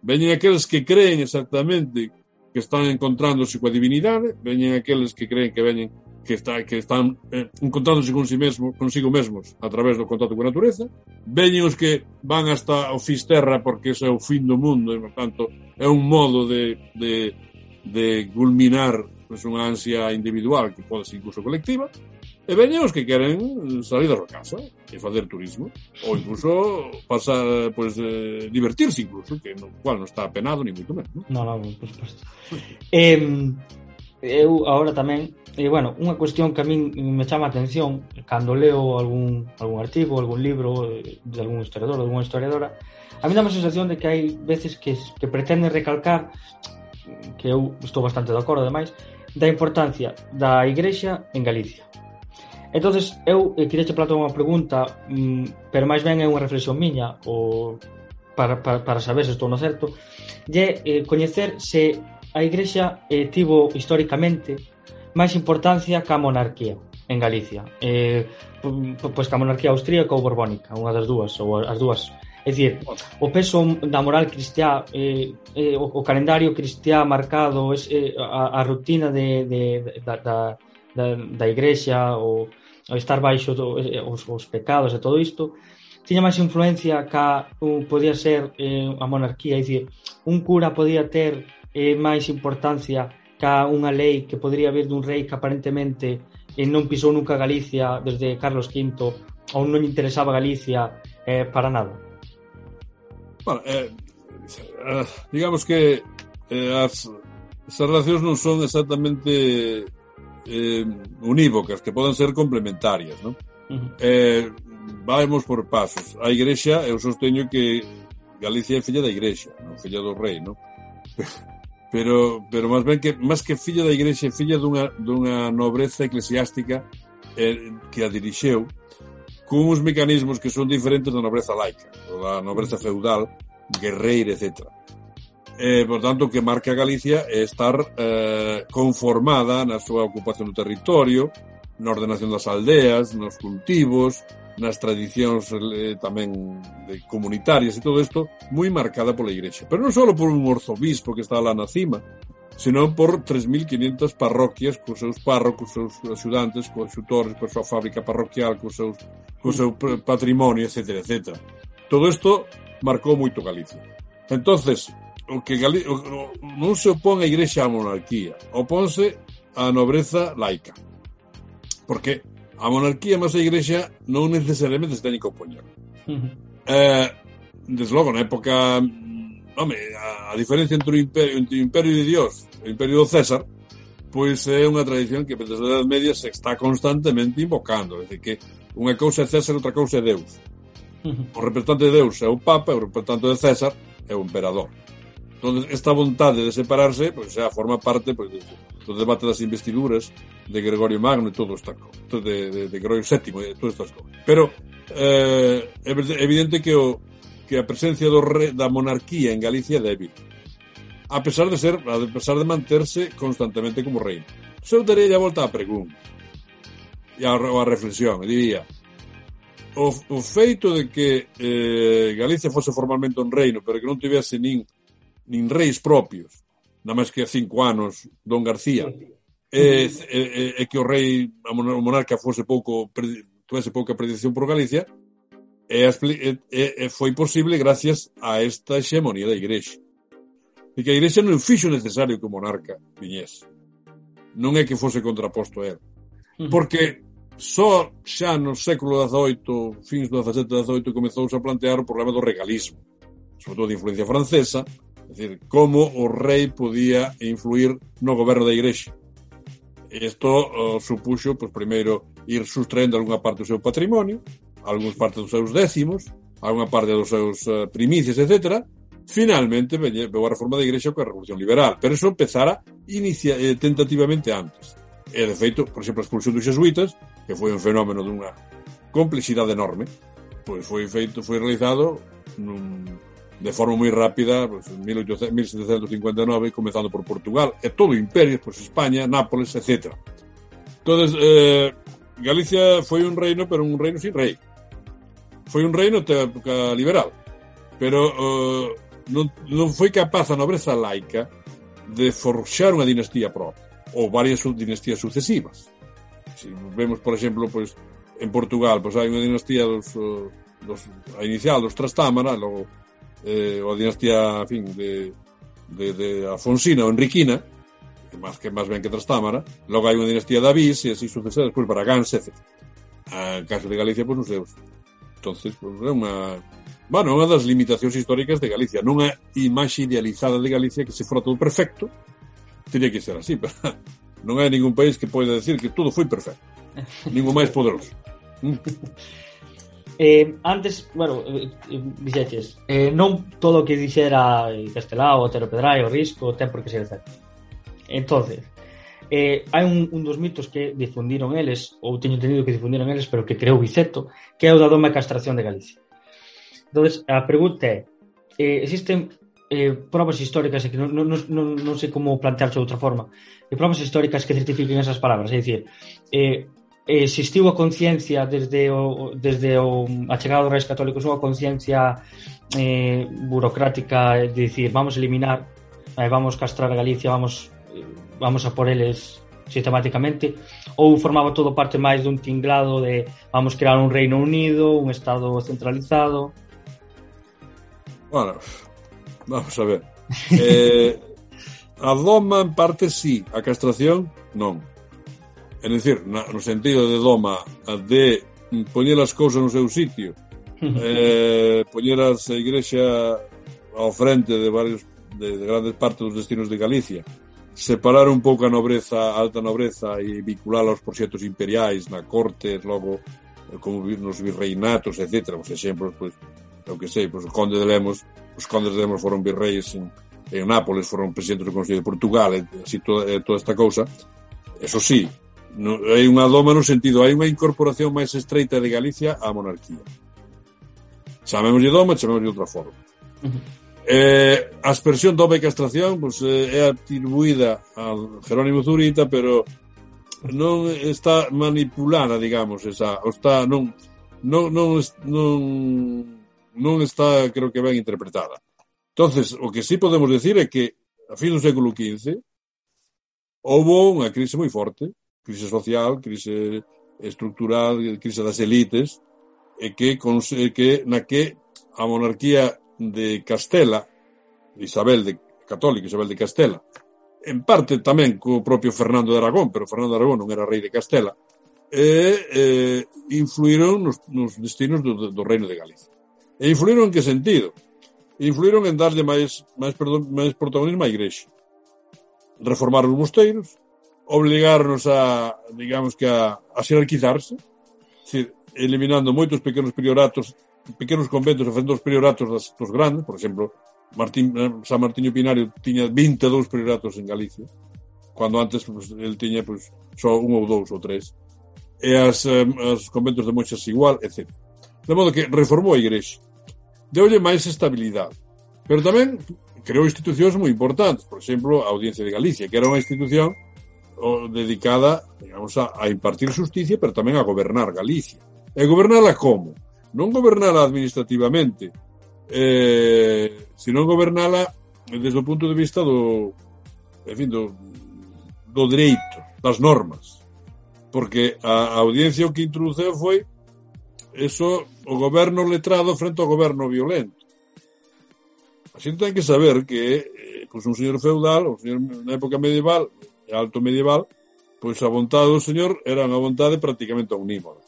[SPEAKER 2] Veñen aqueles que creen exactamente que están encontrándose coa divinidade, veñen aqueles que creen que veñen que, está, que están eh, encontrándose con si mesmo, consigo mesmos a través do contacto coa natureza, veñen os que van hasta o Fisterra porque ese é o fin do mundo e, por tanto, é un modo de, de, de culminar pues, unha ansia individual que pode ser incluso colectiva, E veñen os que queren salir da súa casa e facer turismo, ou incluso pasar, pois, pues, eh, divertirse incluso, que no cual non está apenado ni moito menos.
[SPEAKER 1] Non, non, non, por suposto. eh, eu agora tamén, eh, bueno, unha cuestión que a min me chama a atención cando leo algún, algún artigo, algún libro eh, de algún historiador, algunha historiadora, a mí dá a sensación de que hai veces que, que pretenden recalcar que eu estou bastante de acordo, ademais, da importancia da Igrexa en Galicia entonces eu eh, queria che plantear unha pregunta, mm, pero máis ben é unha reflexión miña, o para, para, para saber se estou no certo, de eh, coñecer se a Igrexa eh, tivo históricamente máis importancia que a monarquía en Galicia. Eh, pois que a monarquía austríaca ou borbónica, unha das dúas, ou as dúas. É dicir, o peso da moral cristiá, eh, eh, o, o calendario cristiá marcado, es, eh, a, a rutina de, de, da, da, da, da igrexa, o, ao estar baixo do, eh, eh, os, os pecados e todo isto, tiña máis influencia ca un, podía ser eh, a monarquía, é dicir, un cura podía ter eh, máis importancia ca unha lei que podría vir dun rei que aparentemente eh, non pisou nunca Galicia desde Carlos V ou non interesaba Galicia eh, para nada.
[SPEAKER 2] Bueno, eh, eh, digamos que eh, as, as relacións non son exactamente eh, unívocas, que poden ser complementarias, non? Uh -huh. Eh, vamos por pasos. A Igrexa, eu sosteño que Galicia é filla da Igrexa, non filla do rei, non? Pero, pero máis ben que máis que filla da Igrexa, é filla dunha, dunha nobreza eclesiástica eh, que a dirixeu con uns mecanismos que son diferentes da nobreza laica, ou da nobreza feudal, guerreira, etc eh, por tanto, que marca Galicia é estar eh, conformada na súa ocupación do territorio, na ordenación das aldeas, nos cultivos, nas tradicións eh, tamén de comunitarias e todo isto, moi marcada pola Igrexa. Pero non só por un orzobispo que está lá na cima, senón por 3.500 parroquias cos seus párrocos, cos seus axudantes, cos xutores, coa súa fábrica parroquial, cos seus, co seu patrimonio, etc. etc. Todo isto marcou moito Galicia. Entonces, o que o, non se opón a Igrexa á monarquía, opónse á nobreza laica. Porque a monarquía máis a Igrexa non necesariamente se teñen que opoñer. Uh -huh. eh, desde logo, na época mm, home, a, a diferencia entre o imperio, entre o imperio de Dios e o imperio do César, pois é unha tradición que desde a Edad Media se está constantemente invocando, é dicir, que unha cousa é César, outra cousa é Deus. O representante de Deus é o Papa, e o representante de César é o emperador. Entón, esta vontade de separarse, pois, pues, xa forma parte pois, pues, do debate das investiduras de Gregorio Magno e todo esta de, de, de Gregorio VII e todas estas cosas. Pero eh, é evidente que o que a presencia do re, da monarquía en Galicia é débil. A pesar de ser, a pesar de manterse constantemente como rei. Se eu a volta á pregunta e a, a reflexión, diría, o, o feito de que eh, Galicia fose formalmente un reino, pero que non tivese nin nin reis propios, na máis que a cinco anos, Don García, e, e, e que o rei, o monarca, fose pouco, tuese pouca predición por Galicia, e, e, e foi posible gracias a esta hexemonía da Igrexa. E que a Igrexa non fixo necesario que o monarca viñese. Non é que fose contraposto a él. Porque só xa no século XVIII, fins do XVII e XVIII, comezouse a plantear o problema do regalismo, sobre todo de influencia francesa, É dicir, como o rei podía influir no goberno da Igrexa. Isto uh, eh, supuxo, pois, primeiro, ir sustraendo algunha parte do seu patrimonio, algúns partes dos seus décimos, algunha parte dos seus uh, primicias, etc. Finalmente, veñe, veu a reforma da Igrexa coa Revolución Liberal, pero eso empezara inicia, eh, tentativamente antes. E, de feito, por exemplo, a expulsión dos jesuítas, que foi un fenómeno dunha complexidade enorme, pois foi feito, foi realizado nun de forma moi rápida, pues, 1800, 1759, comenzando por Portugal, e todo o imperio, pois pues, España, Nápoles, etc. Entón, eh, Galicia foi un reino, pero un reino sin rei. Foi un reino de época liberal, pero eh, non, non foi capaz a nobreza laica de forxar unha dinastía propia, ou varias dinastías sucesivas. Si vemos, por exemplo, pois, pues, en Portugal, pois hai unha dinastía dos, eh, dos, a inicial dos Trastámara, logo eh, ou a dinastía, en fin, de, de, de Afonsina ou Enriquina, que máis que máis ben que Trastámara, logo hai unha dinastía de Avís e así sucesora, despois Baragans, etc. A caso de Galicia, pois non sei. Entonces, pois, é unha Bueno, unha das limitacións históricas de Galicia. Non é imaxe idealizada de Galicia que se fora todo perfecto, teria que ser así, pero non hai ningún país que poida decir que todo foi perfecto. Ningún máis poderoso.
[SPEAKER 1] Eh, antes, bueno, eh, eh, dixeches, eh, non todo o que dixera Castelao, Otero Pedrai, o Risco, ten por que ser certo. Entonces, eh, hai un, un dos mitos que difundiron eles, ou teño entendido que difundiron eles, pero que creou Biceto, que é o da doma castración de Galicia. Entonces, a pregunta é, eh, existen eh, probas históricas que non, non, non, non sei como plantearse de outra forma eh, probas históricas que certifiquen esas palabras é dicir, eh, existiu a conciencia desde o, desde o a chegada dos Reis Católicos unha conciencia eh, burocrática de dicir vamos a eliminar eh, vamos castrar a Galicia vamos vamos a por eles sistemáticamente ou formaba todo parte máis dun tinglado de vamos crear un Reino Unido un Estado centralizado?
[SPEAKER 2] Bueno, vamos a ver. Eh, a Doma en parte sí. A castración non é dicir, na, no sentido de doma de poñer as cousas no seu sitio eh, poñer a igrexa ao frente de varios de, de grandes partes dos destinos de Galicia separar un pouco a nobreza a alta nobreza e vincular aos proxectos imperiais na corte, logo eh, como nos virreinatos, etc. Os exemplos, pois, eu que sei, pois, o conde de Lemos os condes de Lemos foron virreis en, en Nápoles, foron presidentes do Consello de Portugal e así toda, toda esta cousa eso sí, no, hai unha doma no sentido, hai unha incorporación máis estreita de Galicia á monarquía. Chamémoslle doma, chamémoslle outra forma. Uh -huh. eh, a expresión doma e castración pues, eh, é atribuída a Jerónimo Zurita, pero non está manipulada, digamos, esa, está non non non non non está, creo que ben interpretada. Entonces, o que sí podemos decir é que a fin do século XV houve unha crise moi forte crise social, crise estructural, crise das elites, e que, que na que a monarquía de Castela, Isabel de Católica, Isabel de Castela, en parte tamén co propio Fernando de Aragón, pero Fernando de Aragón non era rei de Castela, e, eh, influíron nos, nos destinos do, do reino de Galicia. E influíron en que sentido? Influíron en darlle máis, máis, perdón, máis protagonismo á igrexa. Reformaron os mosteiros, obligarnos a, digamos que a, a xerarquizarse, decir, eliminando moitos pequenos prioratos, pequenos conventos facendo os prioratos das, dos grandes, por exemplo, Martín, eh, San Martiño Pinario tiña 22 prioratos en Galicia, cando antes pues, el tiña pues, só un ou dous ou tres, e as, as conventos de moixas igual, etc. De modo que reformou a Igrexa, deulle máis estabilidade, pero tamén creou institucións moi importantes, por exemplo, a Audiencia de Galicia, que era unha institución o dedicada, digamos, a, a impartir justicia, pero tamén a gobernar Galicia. E gobernala como? Non gobernala administrativamente, eh, senón gobernala desde o punto de vista do, en fin, do, do dereito, das normas. Porque a, a audiencia o que introduceu foi eso o goberno letrado frente ao goberno violento. A xente ten que saber que eh, pois un señor feudal, un señor na época medieval, e alto medieval, pois a vontade do señor era unha vontade prácticamente omnímoda.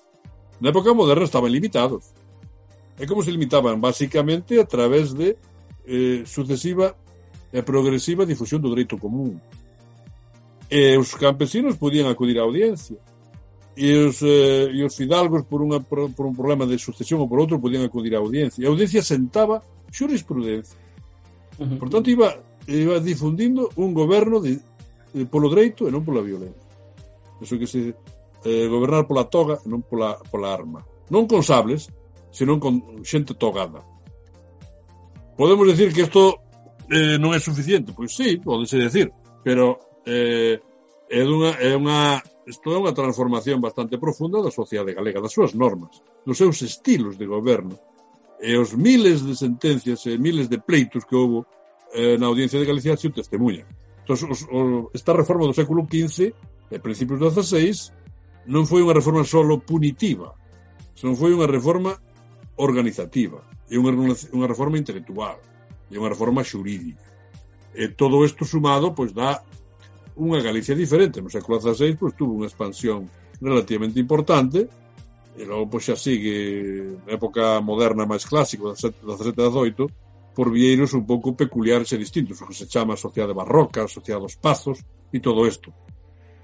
[SPEAKER 2] Na época moderna estaban limitados. E como se limitaban? Básicamente a través de eh, sucesiva e progresiva difusión do dereito común. E os campesinos podían acudir á audiencia. E os, eh, e os fidalgos por, unha, por, por un problema de sucesión ou por outro podían acudir á audiencia. E a audiencia sentaba xurisprudencia. Por tanto, iba, iba difundindo un goberno de, Eh, polo dereito e non pola violencia. Eso que se eh, gobernar pola toga e non pola, pola arma. Non con sables, senón con xente togada. Podemos decir que isto eh, non é suficiente? Pois sí, podese decir, pero eh, é dunha, é unha isto é unha transformación bastante profunda da sociedade galega, das súas normas, dos seus estilos de goberno e os miles de sentencias e miles de pleitos que houve eh, na audiencia de Galicia se o testemunha. Entón, os, o, esta reforma do século XV e eh, principios do XVI non foi unha reforma solo punitiva, senón foi unha reforma organizativa, e unha, unha reforma intelectual, e unha reforma xurídica. E todo isto sumado, pois, dá unha Galicia diferente. No século XVI, pois, tuvo unha expansión relativamente importante, e logo, pois, xa sigue na época moderna máis clásica, 17 17 18, por vieiros un pouco peculiares e distintos, o que se chama a sociedade barroca, a sociedade dos pazos e todo isto.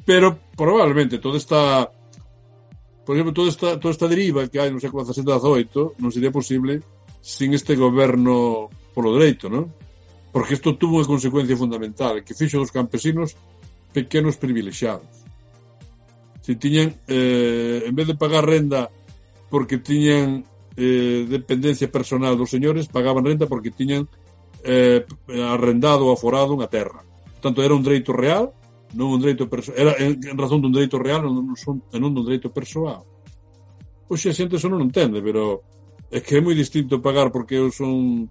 [SPEAKER 2] Pero probablemente toda esta por exemplo, toda esta, toda esta deriva que hai no século XVII e XVIII non sería posible sin este goberno polo dereito, non? Porque isto tuvo unha consecuencia fundamental, que fixo dos campesinos pequenos privilexiados. Se tiñan, eh, en vez de pagar renda porque tiñan eh, dependencia personal dos señores pagaban renta porque tiñan eh, arrendado ou aforado unha terra. Tanto era un dereito real, non un dereito era en, en razón dun dereito real, non, son, e non dun dereito persoal. Oxe, a xente eso non entende, pero é que é moi distinto pagar porque eu son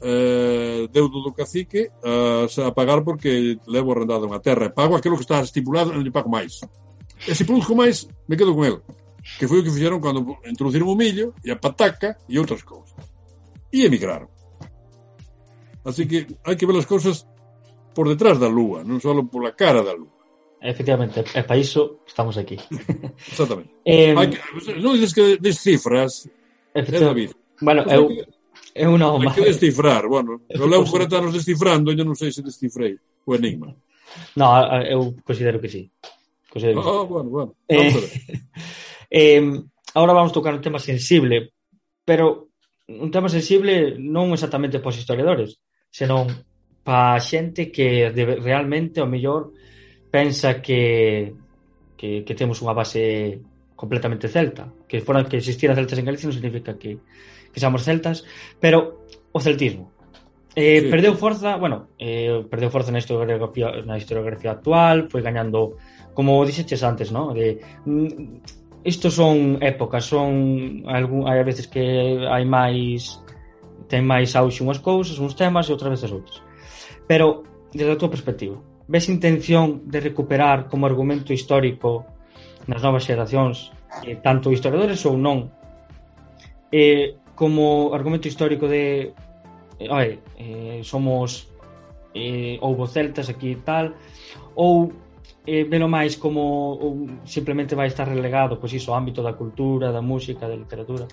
[SPEAKER 2] eh, deudo do cacique eh, a pagar porque levo arrendado unha terra. Pago aquilo que está estipulado e non pago máis. E se produzco máis, me quedo con ele que foi o que fixeron cando introduciron o millo e a pataca e outras cousas. E emigraron. Así que hai que ver as cousas por detrás da lúa, non só pola cara da lúa.
[SPEAKER 1] Efectivamente, e para iso estamos aquí.
[SPEAKER 2] Exactamente. eh, hai que, non dices que des cifras,
[SPEAKER 1] é David. Bueno, eu, é unha má.
[SPEAKER 2] Hai que descifrar, bueno, eu levo 40 anos descifrando e non sei se descifrei o enigma.
[SPEAKER 1] No, eu considero que sí.
[SPEAKER 2] Considero que oh, sí. Ah, bueno, bueno.
[SPEAKER 1] Eh... Eh, ahora vamos tocar un tema sensible, pero un tema sensible non exactamente para os historiadores, senón para a xente que de, realmente o mellor pensa que, que, que temos unha base completamente celta, que fora que existiran celtas en Galicia non significa que, que seamos celtas, pero o celtismo eh, sí. perdeu forza, bueno, eh, perdeu forza na historiografía na historiografía actual, foi gañando como dixeches antes, ¿no? De mm, isto son épocas, son algún, hai veces que hai máis ten máis auxe unhas cousas, uns temas e outras veces outras. Pero desde a túa perspectiva, ves intención de recuperar como argumento histórico nas novas xeracións, eh, tanto historiadores ou non, eh, como argumento histórico de eh, oi, eh, somos eh, houbo celtas aquí e tal, ou eh, velo máis como ou simplemente vai estar relegado pois iso, ámbito da cultura, da música, da literatura?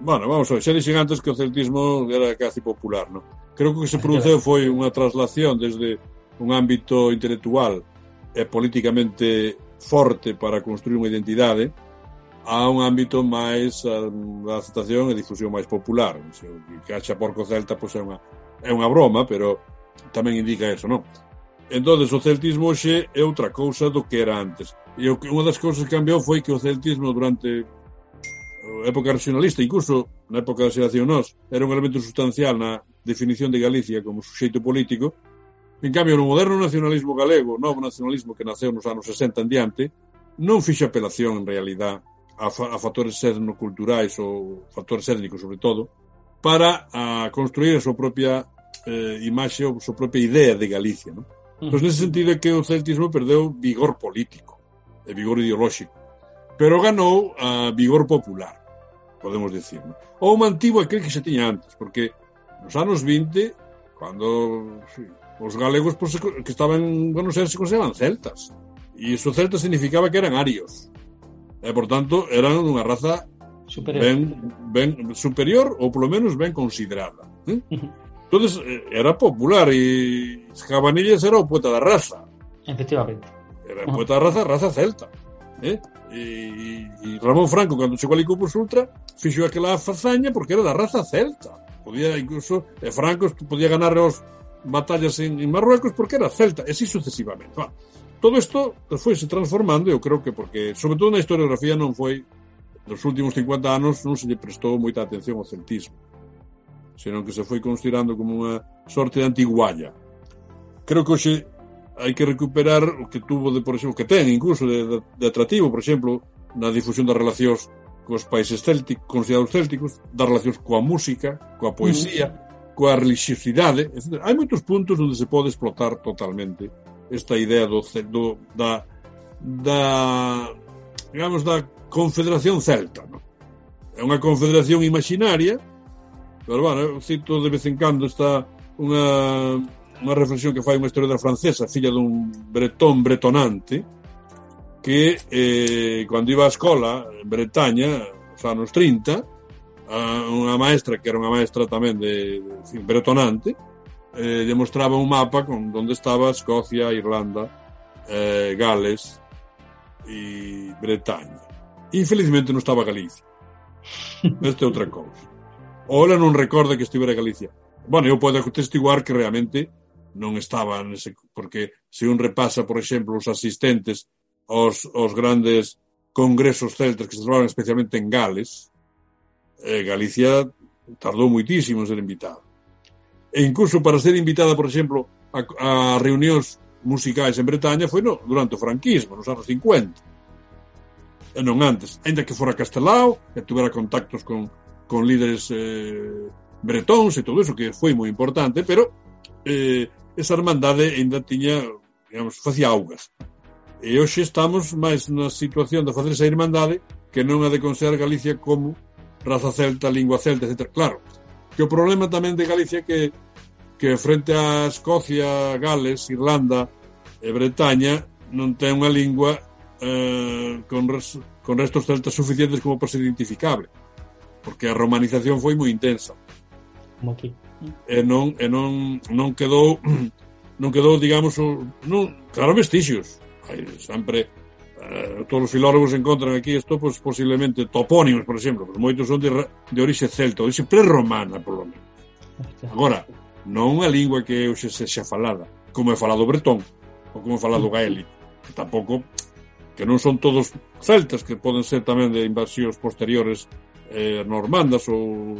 [SPEAKER 2] Bueno, vamos a ver, xa dixen antes que o celtismo era casi popular, non? Creo que o que se produceu foi unha traslación desde un ámbito intelectual e políticamente forte para construir unha identidade a un ámbito máis da aceptación e difusión máis popular. O que haxa porco celta pois é unha, é unha broma, pero tamén indica eso, non? entonces o celtismo hoxe é outra cousa do que era antes. E o, unha das cousas que cambiou foi que o celtismo durante a época regionalista, incluso na época da xeración nós, era un elemento sustancial na definición de Galicia como suxeito político. En cambio, no moderno nacionalismo galego, novo nacionalismo que naceu nos anos 60 en diante, non fixe apelación en realidad a, fa a factores etnoculturais ou factores étnicos, sobre todo, para ah, a construir a súa propia eh, imaxe ou a súa propia idea de Galicia, non? Entón, nese sentido é que o celtismo perdeu vigor político e vigor ideolóxico, pero ganou a ah, vigor popular, podemos dicir. ¿no? Ou mantivo aquel que se tiña antes, porque nos anos 20, cando sí, os galegos pues, que estaban, bueno, se consideraban celtas, e iso celta significaba que eran arios, e, por tanto, eran dunha raza superior. Ben, ben superior ou polo menos ben considerada. Eh? entonces era popular e Cabanillas era o poeta da raza.
[SPEAKER 1] Efectivamente.
[SPEAKER 2] Era o poeta da raza, raza celta. Eh? E, e Ramón Franco, cando chegou ali Cupus Ultra, fixo aquela fazaña porque era da raza celta. Podía incluso, e Franco podía ganar os batallas en, en Marruecos porque era celta, e así sucesivamente. Todo isto foi se transformando, eu creo que porque, sobre todo na historiografía, non foi nos últimos 50 anos non se lle prestou moita atención ao celtismo senón que se foi considerando como unha sorte de antigualla. Creo que hoxe hai que recuperar o que tuvo, de, por exemplo, que ten incluso de, de, de atractivo, por exemplo, na difusión das relacións cos países célticos, considerados célticos, das relacións coa música, coa poesía, mm. coa religiosidade, etc. Hai moitos puntos onde se pode explotar totalmente esta idea do, do da, da digamos da confederación celta, non? É unha confederación imaginaria Pero, bueno, cito de vez en cando está unha, unha reflexión que fai unha historiadora francesa, filla dun bretón bretonante, que eh, cando iba á escola en Bretaña, os anos 30, a unha maestra, que era unha maestra tamén de, de en fin, bretonante, eh, demostraba un mapa con donde estaba Escocia, Irlanda, eh, Gales e Bretaña. Infelizmente non estaba Galicia. Esta é outra cousa. O ela non recorda que estivera Galicia. Bueno, eu podo testiguar que realmente non estaba nese, porque se un repasa, por exemplo, os asistentes aos, aos grandes congresos celtas que se celebraban especialmente en Gales, eh, Galicia tardou moitísimo en ser invitada. E incluso para ser invitada, por exemplo, a, a reunións musicais en Bretaña foi no, durante o franquismo, nos anos 50. E non antes, ainda que fora castelao, e tuvera contactos con con líderes eh, bretóns e todo eso, que foi moi importante, pero eh, esa hermandade ainda tiña, digamos, facía augas. E hoxe estamos máis na situación de facer esa hermandade que non a de considerar Galicia como raza celta, lingua celta, etc. Claro, que o problema tamén de Galicia é que, que frente a Escocia, Gales, Irlanda e Bretaña non ten unha lingua eh, con, res, con restos celtas suficientes como para ser identificable porque a romanización foi moi intensa.
[SPEAKER 1] Como aquí.
[SPEAKER 2] E non, e non, non quedou non quedou, digamos, non, claro, vestixios. Hai, sempre eh, todos os filólogos encontran aquí isto, pois, posiblemente topónimos, por exemplo, pero moitos son de, de orixe celta, orixe prerromana, por lo menos. Agora, non unha lingua que hoxe se xa falada, como é falado o bretón, ou como é falado o gaélico, que tampouco que non son todos celtas, que poden ser tamén de invasións posteriores eh, normandas ou,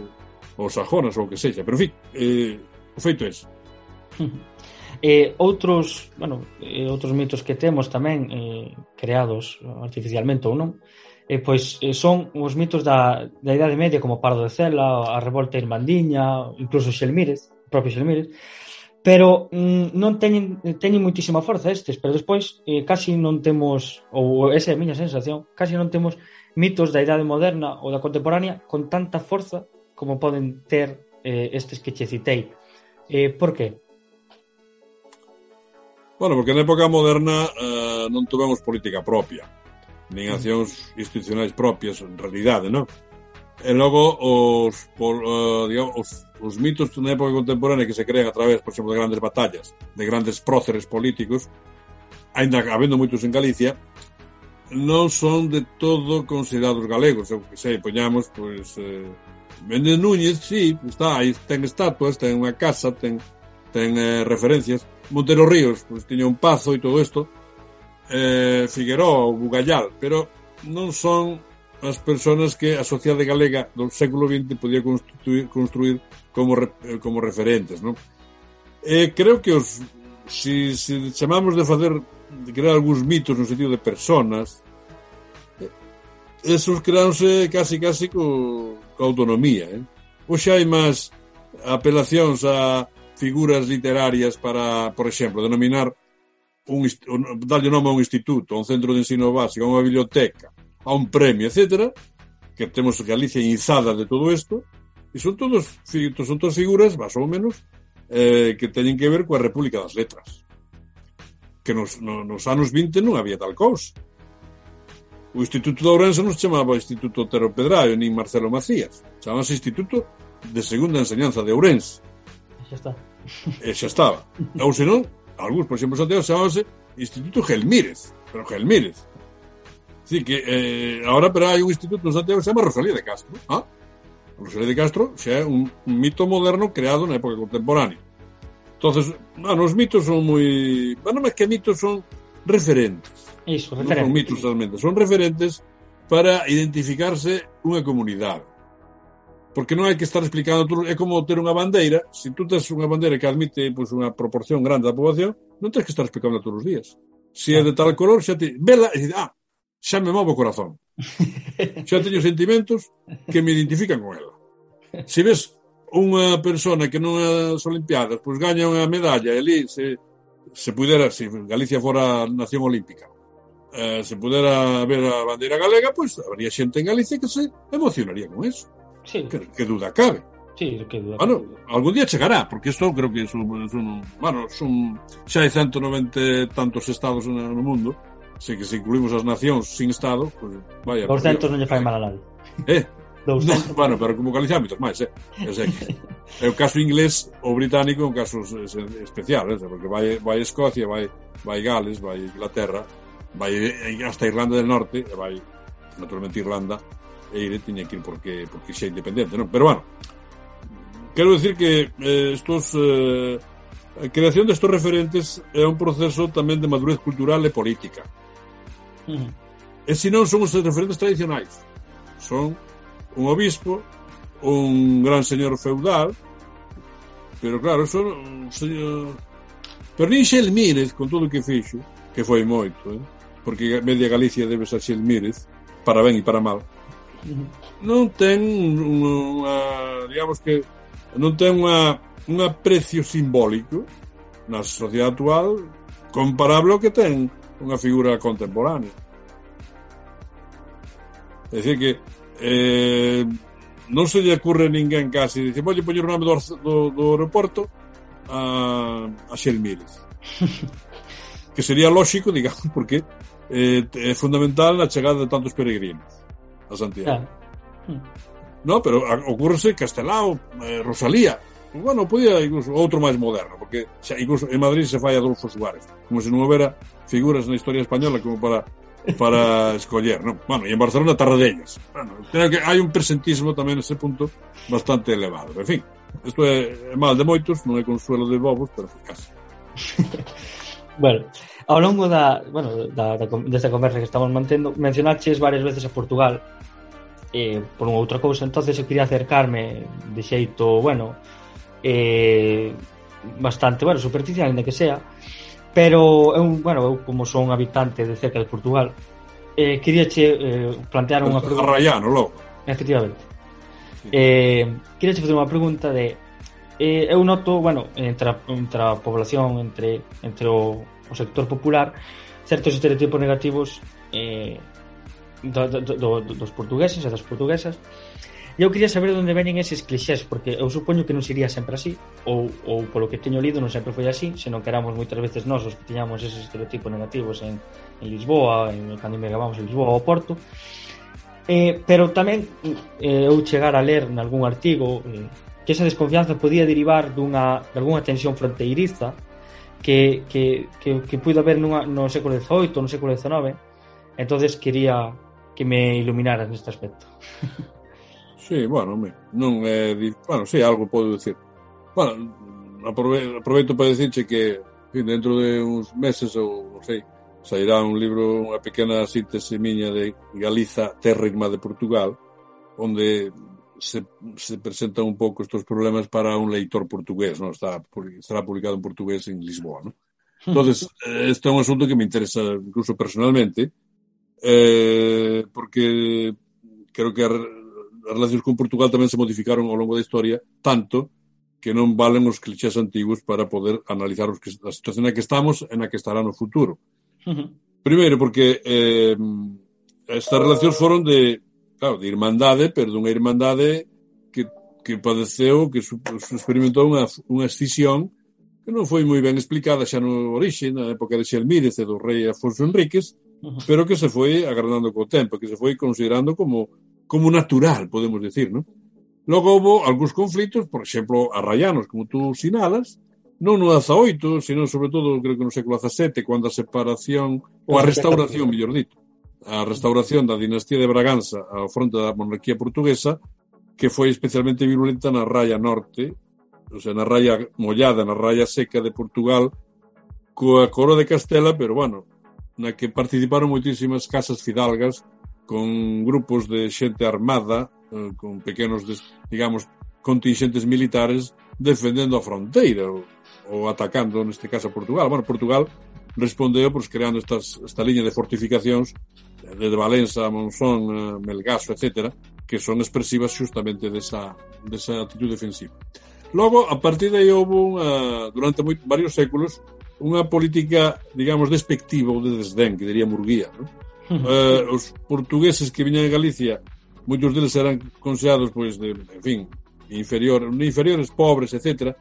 [SPEAKER 2] ou sajonas ou que sexa, pero en fin, eh, o feito é ese.
[SPEAKER 1] Eh, outros, bueno, eh, outros mitos que temos tamén eh, creados artificialmente ou non, eh, pois eh, son os mitos da, da Idade Media como Pardo de Cela, a Revolta Irmandiña, incluso Xelmírez, propio Xelmírez, pero mm, non teñen, teñen moitísima forza estes, pero despois eh, casi non temos, ou esa é a miña sensación, casi non temos mitos da idade moderna ou da contemporánea con tanta forza como poden ter eh, estes que che citei. Eh, por que?
[SPEAKER 2] Bueno, porque na época moderna eh, non tuvemos política propia, nin mm. accións institucionais propias, en realidade, non? E logo os, por, uh, eh, digamos, os, os mitos na época contemporánea que se crean a través, por exemplo, de grandes batallas, de grandes próceres políticos, ainda habendo moitos en Galicia, non son de todo considerados galegos, eu que sei, poñamos, pois, eh, Méndez Núñez, sí, está, aí ten estatuas, ten unha casa, ten, ten eh, referencias, Montero Ríos, pois tiña un pazo e todo isto, eh, Figueroa ou Bugallal, pero non son as persoas que a sociedade galega do século XX podía construir, construir como, eh, como referentes, non? Eh, creo que os, si, si chamamos de facer de crear algúns mitos no sentido de personas esos creáronse casi casi co, co autonomía. Eh? hoxe hai máis apelacións a figuras literarias para, por exemplo, denominar un, un darlle nome a un instituto, a un centro de ensino básico, a unha biblioteca, a un premio, etc., que temos Galicia inzada de todo isto, e son todos son todas figuras, más ou menos, eh, que teñen que ver coa República das Letras. Que nos, no, nos anos 20 non había tal cousa. O Instituto de Ourense non se chamaba Instituto Otero Pedraio nin Marcelo Macías. Chamase Instituto de Segunda Enseñanza de Ourense.
[SPEAKER 1] Xa está.
[SPEAKER 2] E xa estaba. Ou senón, algúns, por exemplo, Santiago chamábase Instituto Gelmírez. Pero Gelmírez. Sí, que eh, ahora pero hai un instituto en Santiago que se chama Rosalía de Castro. Ah? Rosalía de Castro xa é un, un mito moderno creado na época contemporánea. Entonces, bueno, os mitos son moi... Bueno, máis que mitos son referentes
[SPEAKER 1] Iso,
[SPEAKER 2] non son mitos realmente, son referentes para identificarse unha comunidade. Porque non hai que estar explicando, todo, é como ter unha bandeira, se si tú tens unha bandeira que admite pois, unha proporción grande da poboación, non tens que estar explicando todos os días. Se si é de tal color, xa te... Vela, e dices, ah, xa me movo o corazón. Xa teño sentimentos que me identifican con ela. Se ves unha persona que non as Olimpiadas pois gaña unha medalla e ali se, se pudera, se Galicia fora nación olímpica, eh, se pudera ver a bandeira galega, pois pues, habría xente en Galicia que se emocionaría con eso.
[SPEAKER 1] Sí.
[SPEAKER 2] Que, que duda cabe.
[SPEAKER 1] Sí, que duda
[SPEAKER 2] bueno, cabe. algún día chegará, porque isto creo que son, son, bueno, son xa hai 190 tantos estados no, no mundo, se que se incluímos as nacións sin estado, pues, vaya...
[SPEAKER 1] 200 non lle fai mal a nadie.
[SPEAKER 2] Eh, No, bueno, pero como Galicia moitos máis, eh? O que, é o caso inglés ou británico é un caso especial, eh? porque vai, vai Escocia, vai, vai Gales, vai Inglaterra, vai eh, hasta Irlanda del Norte e vai naturalmente Irlanda e Eire tiña que ir porque, porque xa independente non? pero bueno quero decir que eh, estos eh, a creación destos referentes é un proceso tamén de madurez cultural e política uh -huh. e se non son os referentes tradicionais son un obispo un gran señor feudal pero claro son un señor pero nin Xelmírez, con todo o que fixo que foi moito eh? porque media Galicia debe ser Xelmírez, para ben e para mal, non ten unha, digamos que, non ten unha, un aprecio simbólico na sociedade actual comparable ao que ten unha figura contemporánea. É dicir que eh, non se lle ocurre ninguén casi dice, voulle poñer o nome do, do, do aeroporto a, a Xelmírez. que sería lógico, digamos, porque eh, é eh, fundamental a chegada de tantos peregrinos a Santiago. Claro. Mm. No, pero ocurrese Castelao, eh, Rosalía, bueno, podía incluso outro máis moderno, porque xa, incluso en Madrid se fai Adolfo Suárez, como se non houbera figuras na historia española como para para escoller, non? Bueno, e en Barcelona Tarradellas. Bueno, creo que hai un presentismo tamén nese punto bastante elevado. En fin, isto é, é mal de moitos, non é consuelo de bobos, pero casi.
[SPEAKER 1] bueno, Ao longo da, bueno, da, da, desta conversa que estamos mantendo, mencionaches varias veces a Portugal eh, por unha outra cousa, entonces eu quería acercarme de xeito, bueno, eh, bastante, bueno, superficial, ainda que sea, pero eu, bueno, eu como son habitante de cerca de Portugal, eh, quería che, eh, plantear unha pregunta.
[SPEAKER 2] Rayano, logo.
[SPEAKER 1] Efectivamente. Sí. Eh, queria che facer unha pregunta de eh, eu noto, bueno, entre a, entre a población, entre, entre o, o sector popular certos estereotipos negativos eh, do, do, do, dos portugueses e das portuguesas E eu queria saber onde veñen eses clixés, porque eu supoño que non sería sempre así, ou, ou polo que teño lido non sempre foi así, senón que éramos moitas veces nós os que tiñamos eses estereotipos negativos en, en Lisboa, en, cando emigrábamos en Lisboa ou Porto. Eh, pero tamén eh, eu chegar a ler nalgún artigo eh, que esa desconfianza podía derivar dunha, de algunha tensión fronteiriza que, que, que, que puido haber nunha, no século XVIII, no século XIX. entonces quería que me iluminaras neste aspecto.
[SPEAKER 2] sí, bueno, non é... Eh, bueno, sí, algo podo dicir. Bueno, aproveito para dicirche que dentro de uns meses ou non sei, sairá un libro, unha pequena síntese miña de Galiza, terra irmá de Portugal, onde se, se presentan un pouco estos problemas para un leitor portugués, non? Está, estará publicado en portugués en Lisboa, non? Entonces, eh, este é un asunto que me interesa incluso personalmente, eh, porque creo que as relacións con Portugal tamén se modificaron ao longo da historia, tanto que non valen os clichés antigos para poder analizar os que, a situación na que estamos e na que estará no futuro. Uh -huh. Primeiro, porque eh, estas relacións foron de claro, de irmandade, pero dunha irmandade que, que padeceu, que su, su experimentou unha, unha escisión que non foi moi ben explicada xa no orixe, na época de Xelmírez e do rei Afonso Enríquez, pero que se foi agrandando co tempo, que se foi considerando como como natural, podemos decir, ¿no? Logo houve algúns conflitos, por exemplo, arraianos, como tú sinalas, non no 18, sino sobre todo creo que no século XVII, cando a separación ou a restauración, mellor dito, a restauración da dinastía de Braganza ao fronte da monarquía portuguesa, que foi especialmente virulenta na raya norte, ou sea, na raya mollada, na raya seca de Portugal, coa coroa de Castela, pero bueno, na que participaron moitísimas casas fidalgas con grupos de xente armada, eh, con pequenos, digamos, contingentes militares defendendo a fronteira ou, ou atacando, neste caso, a Portugal. Bueno, Portugal respondeu pois, creando estas, esta liña de fortificacións desde Valença, Monzón, eh, Melgaso, etc., que son expresivas justamente desa, desa actitud defensiva. Logo, a partir de aí houve unha, eh, durante moi, varios séculos unha política, digamos, despectiva ou de desdén, que diría Murguía. Non? eh, os portugueses que viñan a Galicia, moitos deles eran considerados, pois, de, en fin, inferior, inferiores, pobres, etc.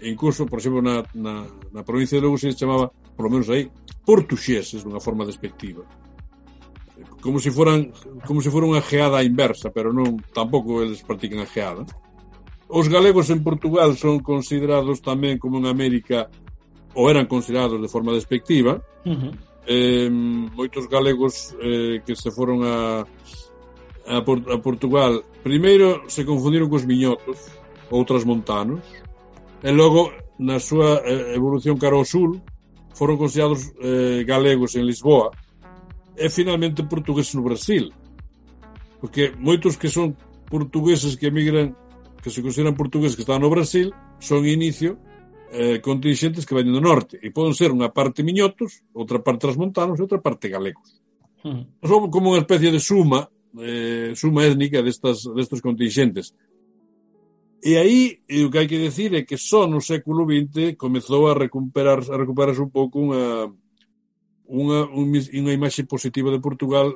[SPEAKER 2] E incluso, por exemplo, na, na, na provincia de Lugo se chamaba por lo menos aí, portuxeses dunha forma despectiva como se foran como se fora unha geada inversa, pero non tampouco eles practican a geada. Os galegos en Portugal son considerados tamén como en América ou eran considerados de forma despectiva. Uh -huh. Eh, moitos galegos eh, que se foron a a, Port a Portugal, primeiro se confundiron cos miñotos ou montanos e logo na súa eh, evolución cara ao sul foron considerados eh, galegos en Lisboa e finalmente portugueses no Brasil. Porque moitos que son portugueses que emigran, que se consideran portugueses que están no Brasil, son inicio eh, contingentes que veñen do norte e poden ser unha parte miñotos, outra parte transmontanos e outra parte galegos. Hmm. Son como unha especie de suma eh, suma étnica destas, destes contingentes. E aí o que hai que decir é que só no século XX comezou a recuperar a recuperarse un pouco unha unha, unha imaxe positiva de Portugal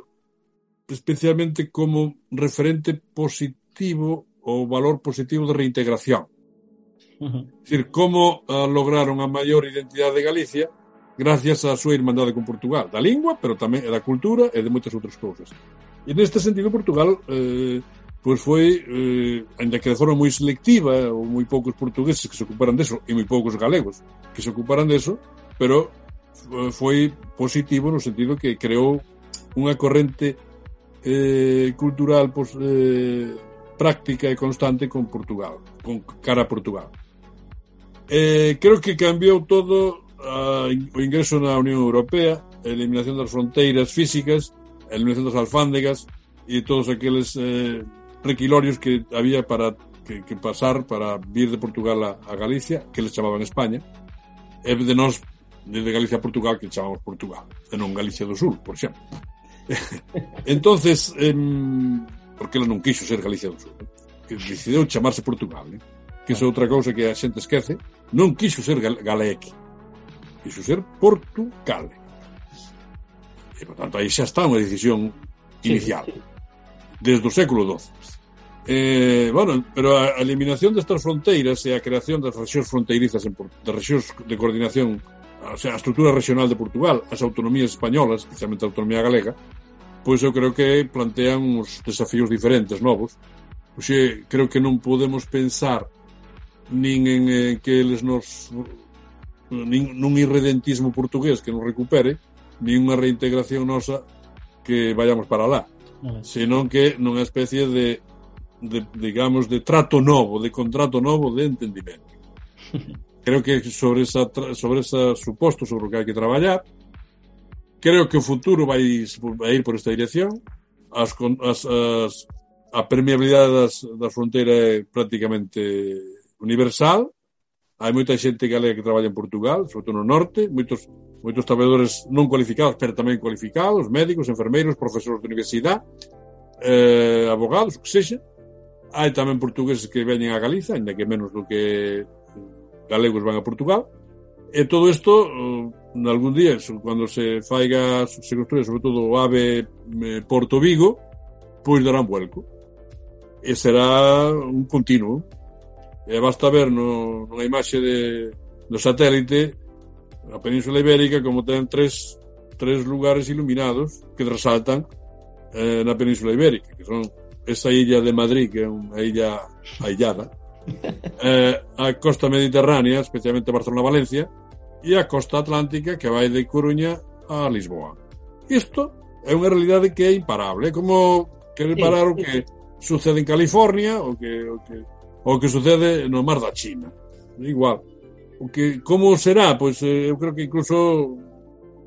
[SPEAKER 2] especialmente como referente positivo ou valor positivo de reintegración. Uh -huh. Decir, como uh, lograron a maior identidade de Galicia gracias á súa irmandade con Portugal, da lingua, pero tamén da cultura e de moitas outras cousas. E neste sentido Portugal eh, pois foi, eh, ainda que de forma moi selectiva, ou moi poucos portugueses que se ocuparan deso, e moi poucos galegos que se ocuparan deso, pero eh, foi positivo no sentido que creou unha corrente eh, cultural pois, eh, práctica e constante con Portugal, con cara a Portugal. Eh, creo que cambiou todo ah, a, o ingreso na Unión Europea, a eliminación das fronteiras físicas, a eliminación das alfándegas e todos aqueles eh, requilorios que había para que, que pasar para vir de Portugal a, a Galicia, que les chamaban España, e de nós, desde Galicia a Portugal, que chamamos Portugal, e non Galicia do Sur, por exemplo. entonces, eh, porque ela non quixo ser Galicia do Sur, que decidiu chamarse Portugal, eh? que é outra cousa que a xente esquece, non quixo ser gal Galeque, quixo ser Portugal. E, por tanto, aí xa está unha decisión inicial. Sí, sí desde o século XII. Eh, bueno, pero a, eliminación destas fronteiras e a creación das rexións fronteirizas en, das rexións de coordinación o sea, a estrutura regional de Portugal, as autonomías españolas, especialmente a autonomía galega, pois eu creo que plantean uns desafíos diferentes, novos. Oxe, creo que non podemos pensar nin en eh, que eles nos nin, nun irredentismo portugués que nos recupere, nin unha reintegración nosa que vayamos para lá senón que nunha especie de, de, digamos, de trato novo, de contrato novo de entendimento. Creo que sobre esa, sobre esa suposto sobre o que hai que traballar, creo que o futuro vai, vai ir por esta dirección, as, as, as, a permeabilidade das, da fronteira é prácticamente universal, hai moita xente galega que traballa en Portugal, sobre todo no norte, moitos moitos traballadores non cualificados, pero tamén cualificados, médicos, enfermeiros, profesores de universidade, eh, abogados, o que sexa. Hai tamén portugueses que veñen a Galiza, ainda que menos do que galegos van a Portugal. E todo isto, eh, algún día, cando se faiga, se construye sobre todo o AVE eh, Porto Vigo, pois darán vuelco. E será un continuo. E basta ver no, na imaxe de, do satélite a Península Ibérica como ten tres, tres lugares iluminados que resaltan eh, na Península Ibérica, que son esa illa de Madrid, que é unha illa aillada, eh, a costa mediterránea, especialmente Barcelona-Valencia, e a costa atlántica que vai de Coruña a Lisboa. Isto é unha realidade que é imparable, é como querer parar o que sucede en California o que, o que, o que sucede no mar da China. Igual o que como será? Pois eh, eu creo que incluso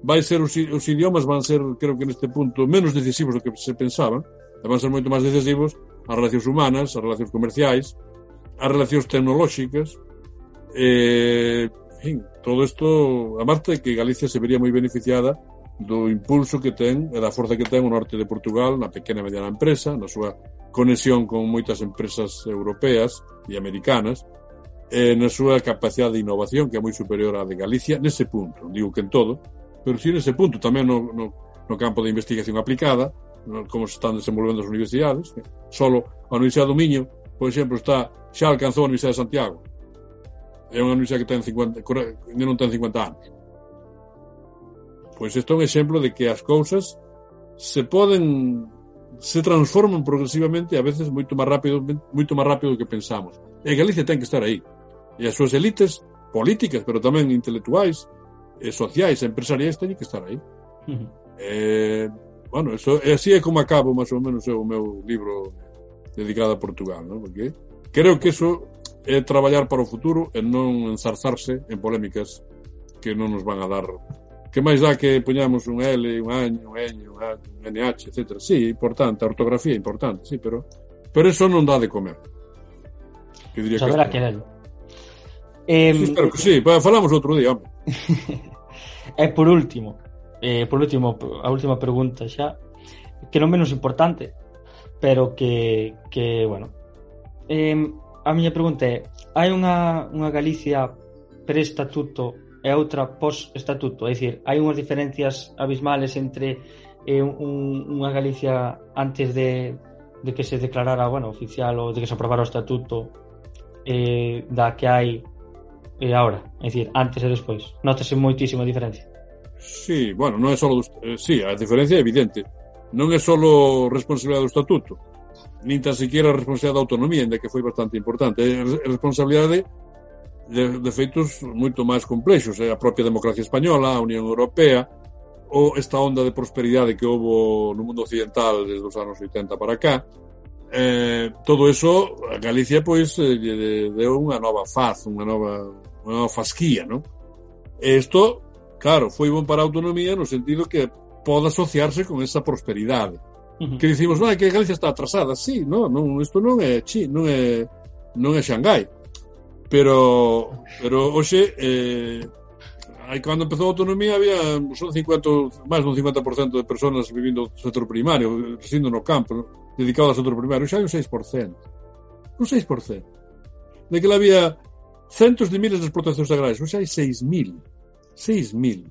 [SPEAKER 2] vai ser os, os idiomas van ser, creo que neste punto, menos decisivos do que se pensaba, van ser moito máis decisivos as relacións humanas, as relacións comerciais, as relacións tecnolóxicas, eh, en todo isto, a Marte, que Galicia se vería moi beneficiada do impulso que ten e da forza que ten o norte de Portugal na pequena e mediana empresa, na súa conexión con moitas empresas europeas e americanas, eh, na súa capacidade de innovación que é moi superior á de Galicia nese punto, digo que en todo pero si nese punto tamén no, no, no campo de investigación aplicada no, como se están desenvolvendo as universidades eh? solo a Universidade do Miño por exemplo, está, xa alcanzou a Universidade de Santiago. É unha universidade que ten 50, non ten 50 anos. Pois isto é un exemplo de que as cousas se poden se transforman progresivamente a veces moito máis rápido moito máis rápido do que pensamos. E Galicia ten que estar aí. E as súas elites políticas, pero tamén intelectuais, e sociais, empresariais, teñen que estar aí. Uh -huh. eh, bueno, eso, e así é como acabo, máis ou menos, o meu libro dedicado a Portugal, ¿no? Porque creo que eso é traballar para o futuro e non ensarzarse en polémicas que non nos van a dar que máis dá que poñamos un L, un año, un N, un, H, un NH, etc. Sí, importante, a ortografía é importante, sí, pero pero eso non dá de comer.
[SPEAKER 1] Que diría Saber que, a querelo.
[SPEAKER 2] Eh, sí, espero que sí, falamos outro día, hombre.
[SPEAKER 1] e eh, por último, eh, por último, a última pregunta xa, que non menos importante, pero que, que bueno, eh, a miña pregunta é, hai unha, unha Galicia pre-estatuto e outra post-estatuto? É dicir, hai unhas diferencias abismales entre eh, un, unha Galicia antes de, de que se declarara, bueno, oficial ou de que se aprobara o estatuto eh, da que hai e agora, é dicir, antes e despois. Notase moitísima diferencia.
[SPEAKER 2] Sí, bueno, non é só eh, sí, a diferencia é evidente. Non é só responsabilidade do estatuto, nin tan siquiera a responsabilidade da autonomía, ainda que foi bastante importante. É responsabilidade de, de feitos moito máis complexos, é a propia democracia española, a Unión Europea, ou esta onda de prosperidade que houve no mundo occidental desde os anos 80 para cá, eh, todo eso a Galicia pois eh, lle deu unha nova faz, unha nova unha fasquía, non? E isto, claro, foi bon para a autonomía no sentido que pode asociarse con esa prosperidade. Uh -huh. Que dicimos, non, é que Galicia está atrasada. Sí, non, non isto non é chi, non é, non é Xangai. Pero, pero hoxe, eh, aí cando empezou a autonomía había son 50, máis dun 50% de personas vivindo no sector primario, residindo no campo, dedicado dedicadas ao sector primario, xa hai un 6%. Un 6%. De que había centos de miles de explotacións agrarias, xa hai 6.000. 6.000.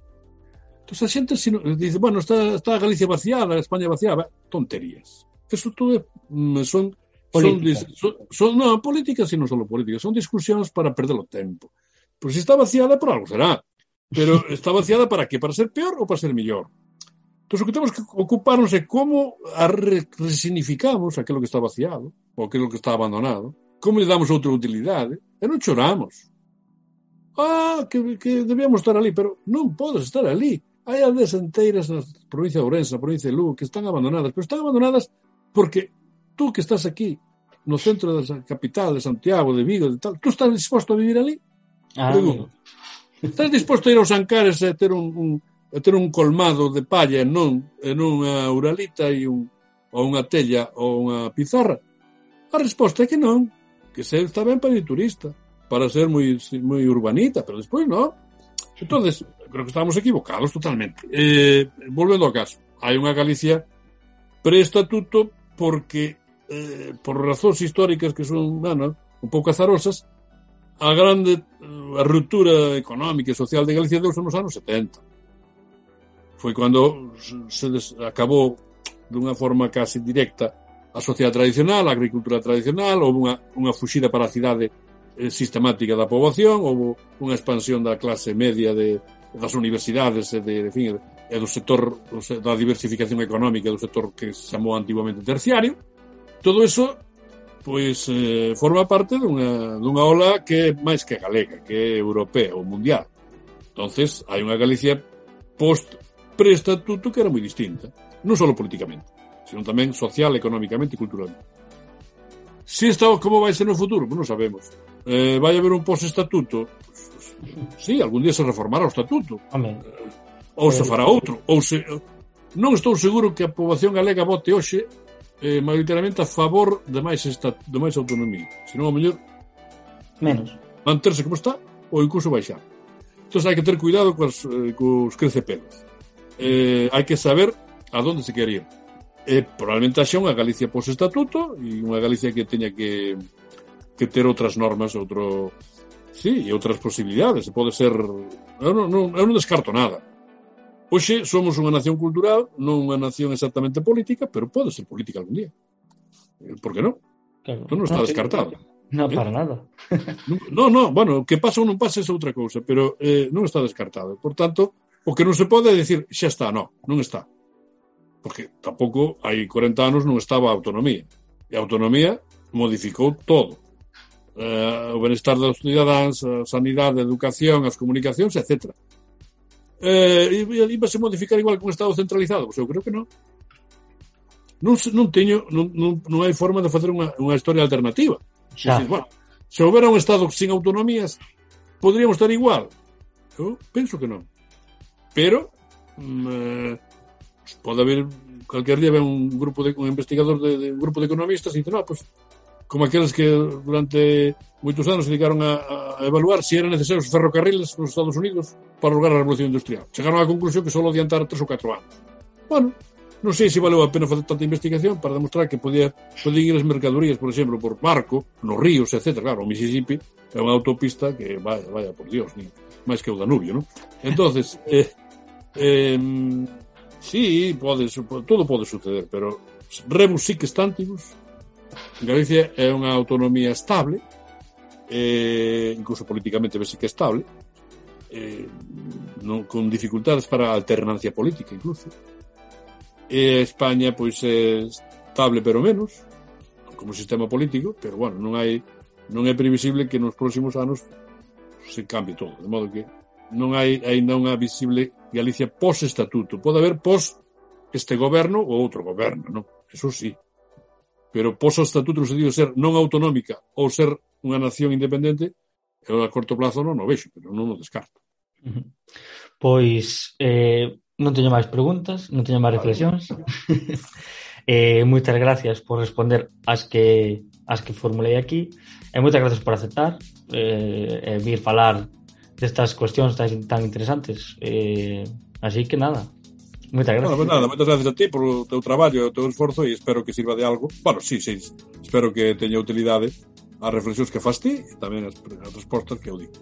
[SPEAKER 2] Entón a xente si, dice, bueno, está, está Galicia vaciada, España vaciada, tonterías. Eso todo mm, son Son, son, son, non, políticas e non só políticas, son discusións para perder o tempo. Pois se está vaciada, por algo será. Pero está vaciada para qué? Para ser peor ou para ser mellor? Entón, o que temos que ocuparnos é como a resignificamos aquilo que está vaciado ou aquilo que está abandonado, como lhe damos outra utilidade, E non choramos. Ah, que, que debíamos estar ali, pero non podes estar ali. Hai aldeas enteiras na provincia de Ourense, na provincia de Lugo, que están abandonadas, pero están abandonadas porque tú que estás aquí, no centro da capital de Santiago, de Vigo, de tal, tú estás disposto a vivir ali? Ah, Pregunto. Estás disposto a ir aos Ancares e ter un, un a ter un colmado de palla e non en unha uralita e un ou unha tella ou unha pizarra? A resposta é que non. Que se está ben para ir turista, para ser moi, moi urbanita, pero despois non. Entonces, creo que estamos equivocados totalmente. Eh, volvendo ao caso, hai unha Galicia pre-estatuto porque eh, por razóns históricas que son, bueno, un pouco azarosas, a grande a ruptura económica e social de Galicia deu nos anos 70. Foi cando se des, acabou dunha forma casi directa a sociedade tradicional, a agricultura tradicional, houve unha, unha fuxida para a cidade eh, sistemática da poboación, houve unha expansión da clase media de, das universidades e, de, de fin, e do sector da diversificación económica do sector que se chamou antiguamente terciario. Todo eso pois eh, forma parte dunha, dunha ola que é máis que galega, que é europea ou mundial. Entonces, hai unha Galicia post prestatuto que era moi distinta, non só políticamente sino tamén social, económicamente e culturalmente. Si está, como vai ser no futuro? Non sabemos. Eh, vai haber un post-estatuto? Pues, pues, sí, algún día se reformará o estatuto. Amén. Eh, ou se fará outro. Ou se... Non estou seguro que a poboación galega vote hoxe eh, maioritariamente a favor de máis, esta, de máis autonomía. Senón, o mellor...
[SPEAKER 1] Menos.
[SPEAKER 2] Manterse como está ou incluso baixar. Entón, hai que ter cuidado cos, eh, cos crecepelos. Eh, hai que saber a donde se quer ir e probablemente haxa unha Galicia pos estatuto e unha Galicia que teña que que ter outras normas, outro sí, e outras posibilidades, pode ser eu non, non, eu non descarto nada. Hoxe somos unha nación cultural, non unha nación exactamente política, pero pode ser política algún día. Eh, por que non? Claro. Non está descartado.
[SPEAKER 1] Non, eh? para nada.
[SPEAKER 2] non, non, bueno, que pasa ou non pasa é outra cousa, pero eh, non está descartado. Por tanto, o que non se pode é dicir, xa está, non, non está. Porque tampouco hai 40 anos non estaba a autonomía. E a autonomía modificou todo. Eh, o benestar dos cidadáns, a sanidade, a educación, as comunicacións, etc. Eh, iba a se modificar igual que un Estado centralizado? Pois eu creo que non. Non, non teño, non, non, non hai forma de facer unha, unha historia alternativa. Pois Xa. Dices, bueno, se houbera un Estado sin autonomías, poderíamos estar igual. Eu penso que non. Pero, mm, eh, pode haber calquer día ven un grupo de un investigador de, de un grupo de economistas e dice, "No, ah, pois pues, como aqueles que durante moitos anos se dedicaron a, a evaluar se si eran necesarios os ferrocarriles nos Estados Unidos para lograr a revolución industrial. Chegaron á conclusión que só adiantar tres ou catro anos. Bueno, non sei se valeu a pena facer tanta investigación para demostrar que podía, podían ir as mercadorías, por exemplo, por barco, nos ríos, etc. Claro, o Mississippi é unha autopista que, vaya, vaya por Dios, ni, máis que o Danubio, non? Entonces, eh, eh, Sí, pode, todo pode suceder, pero rebus sic stantibus. Galicia é unha autonomía estable, eh, incluso políticamente vese que estable, eh, non, con dificultades para a alternancia política incluso. E España, pois, é estable pero menos, como sistema político, pero, bueno, non hai non é previsible que nos próximos anos se cambie todo, de modo que non hai aínda unha visible Galicia pos estatuto. Pode haber pos este goberno ou outro goberno, non? Eso sí. Pero pos o estatuto no sentido de ser non autonómica ou ser unha nación independente, eu a corto plazo non o vexo, pero non o descarto.
[SPEAKER 1] Pois eh, non teño máis preguntas, non teño máis reflexións. Vale. eh, moitas gracias por responder as que as que formulei aquí. E moitas gracias por aceptar eh, e vir falar destas cuestións tan, tan interesantes. Eh, así que nada, Moitas gracias.
[SPEAKER 2] Bueno, pues nada, moitas gracias a ti por o teu traballo e o teu esforzo e espero que sirva de algo. Bueno, sí, sí, espero que teña utilidade as reflexións que fas ti e tamén as, as respostas que eu digo.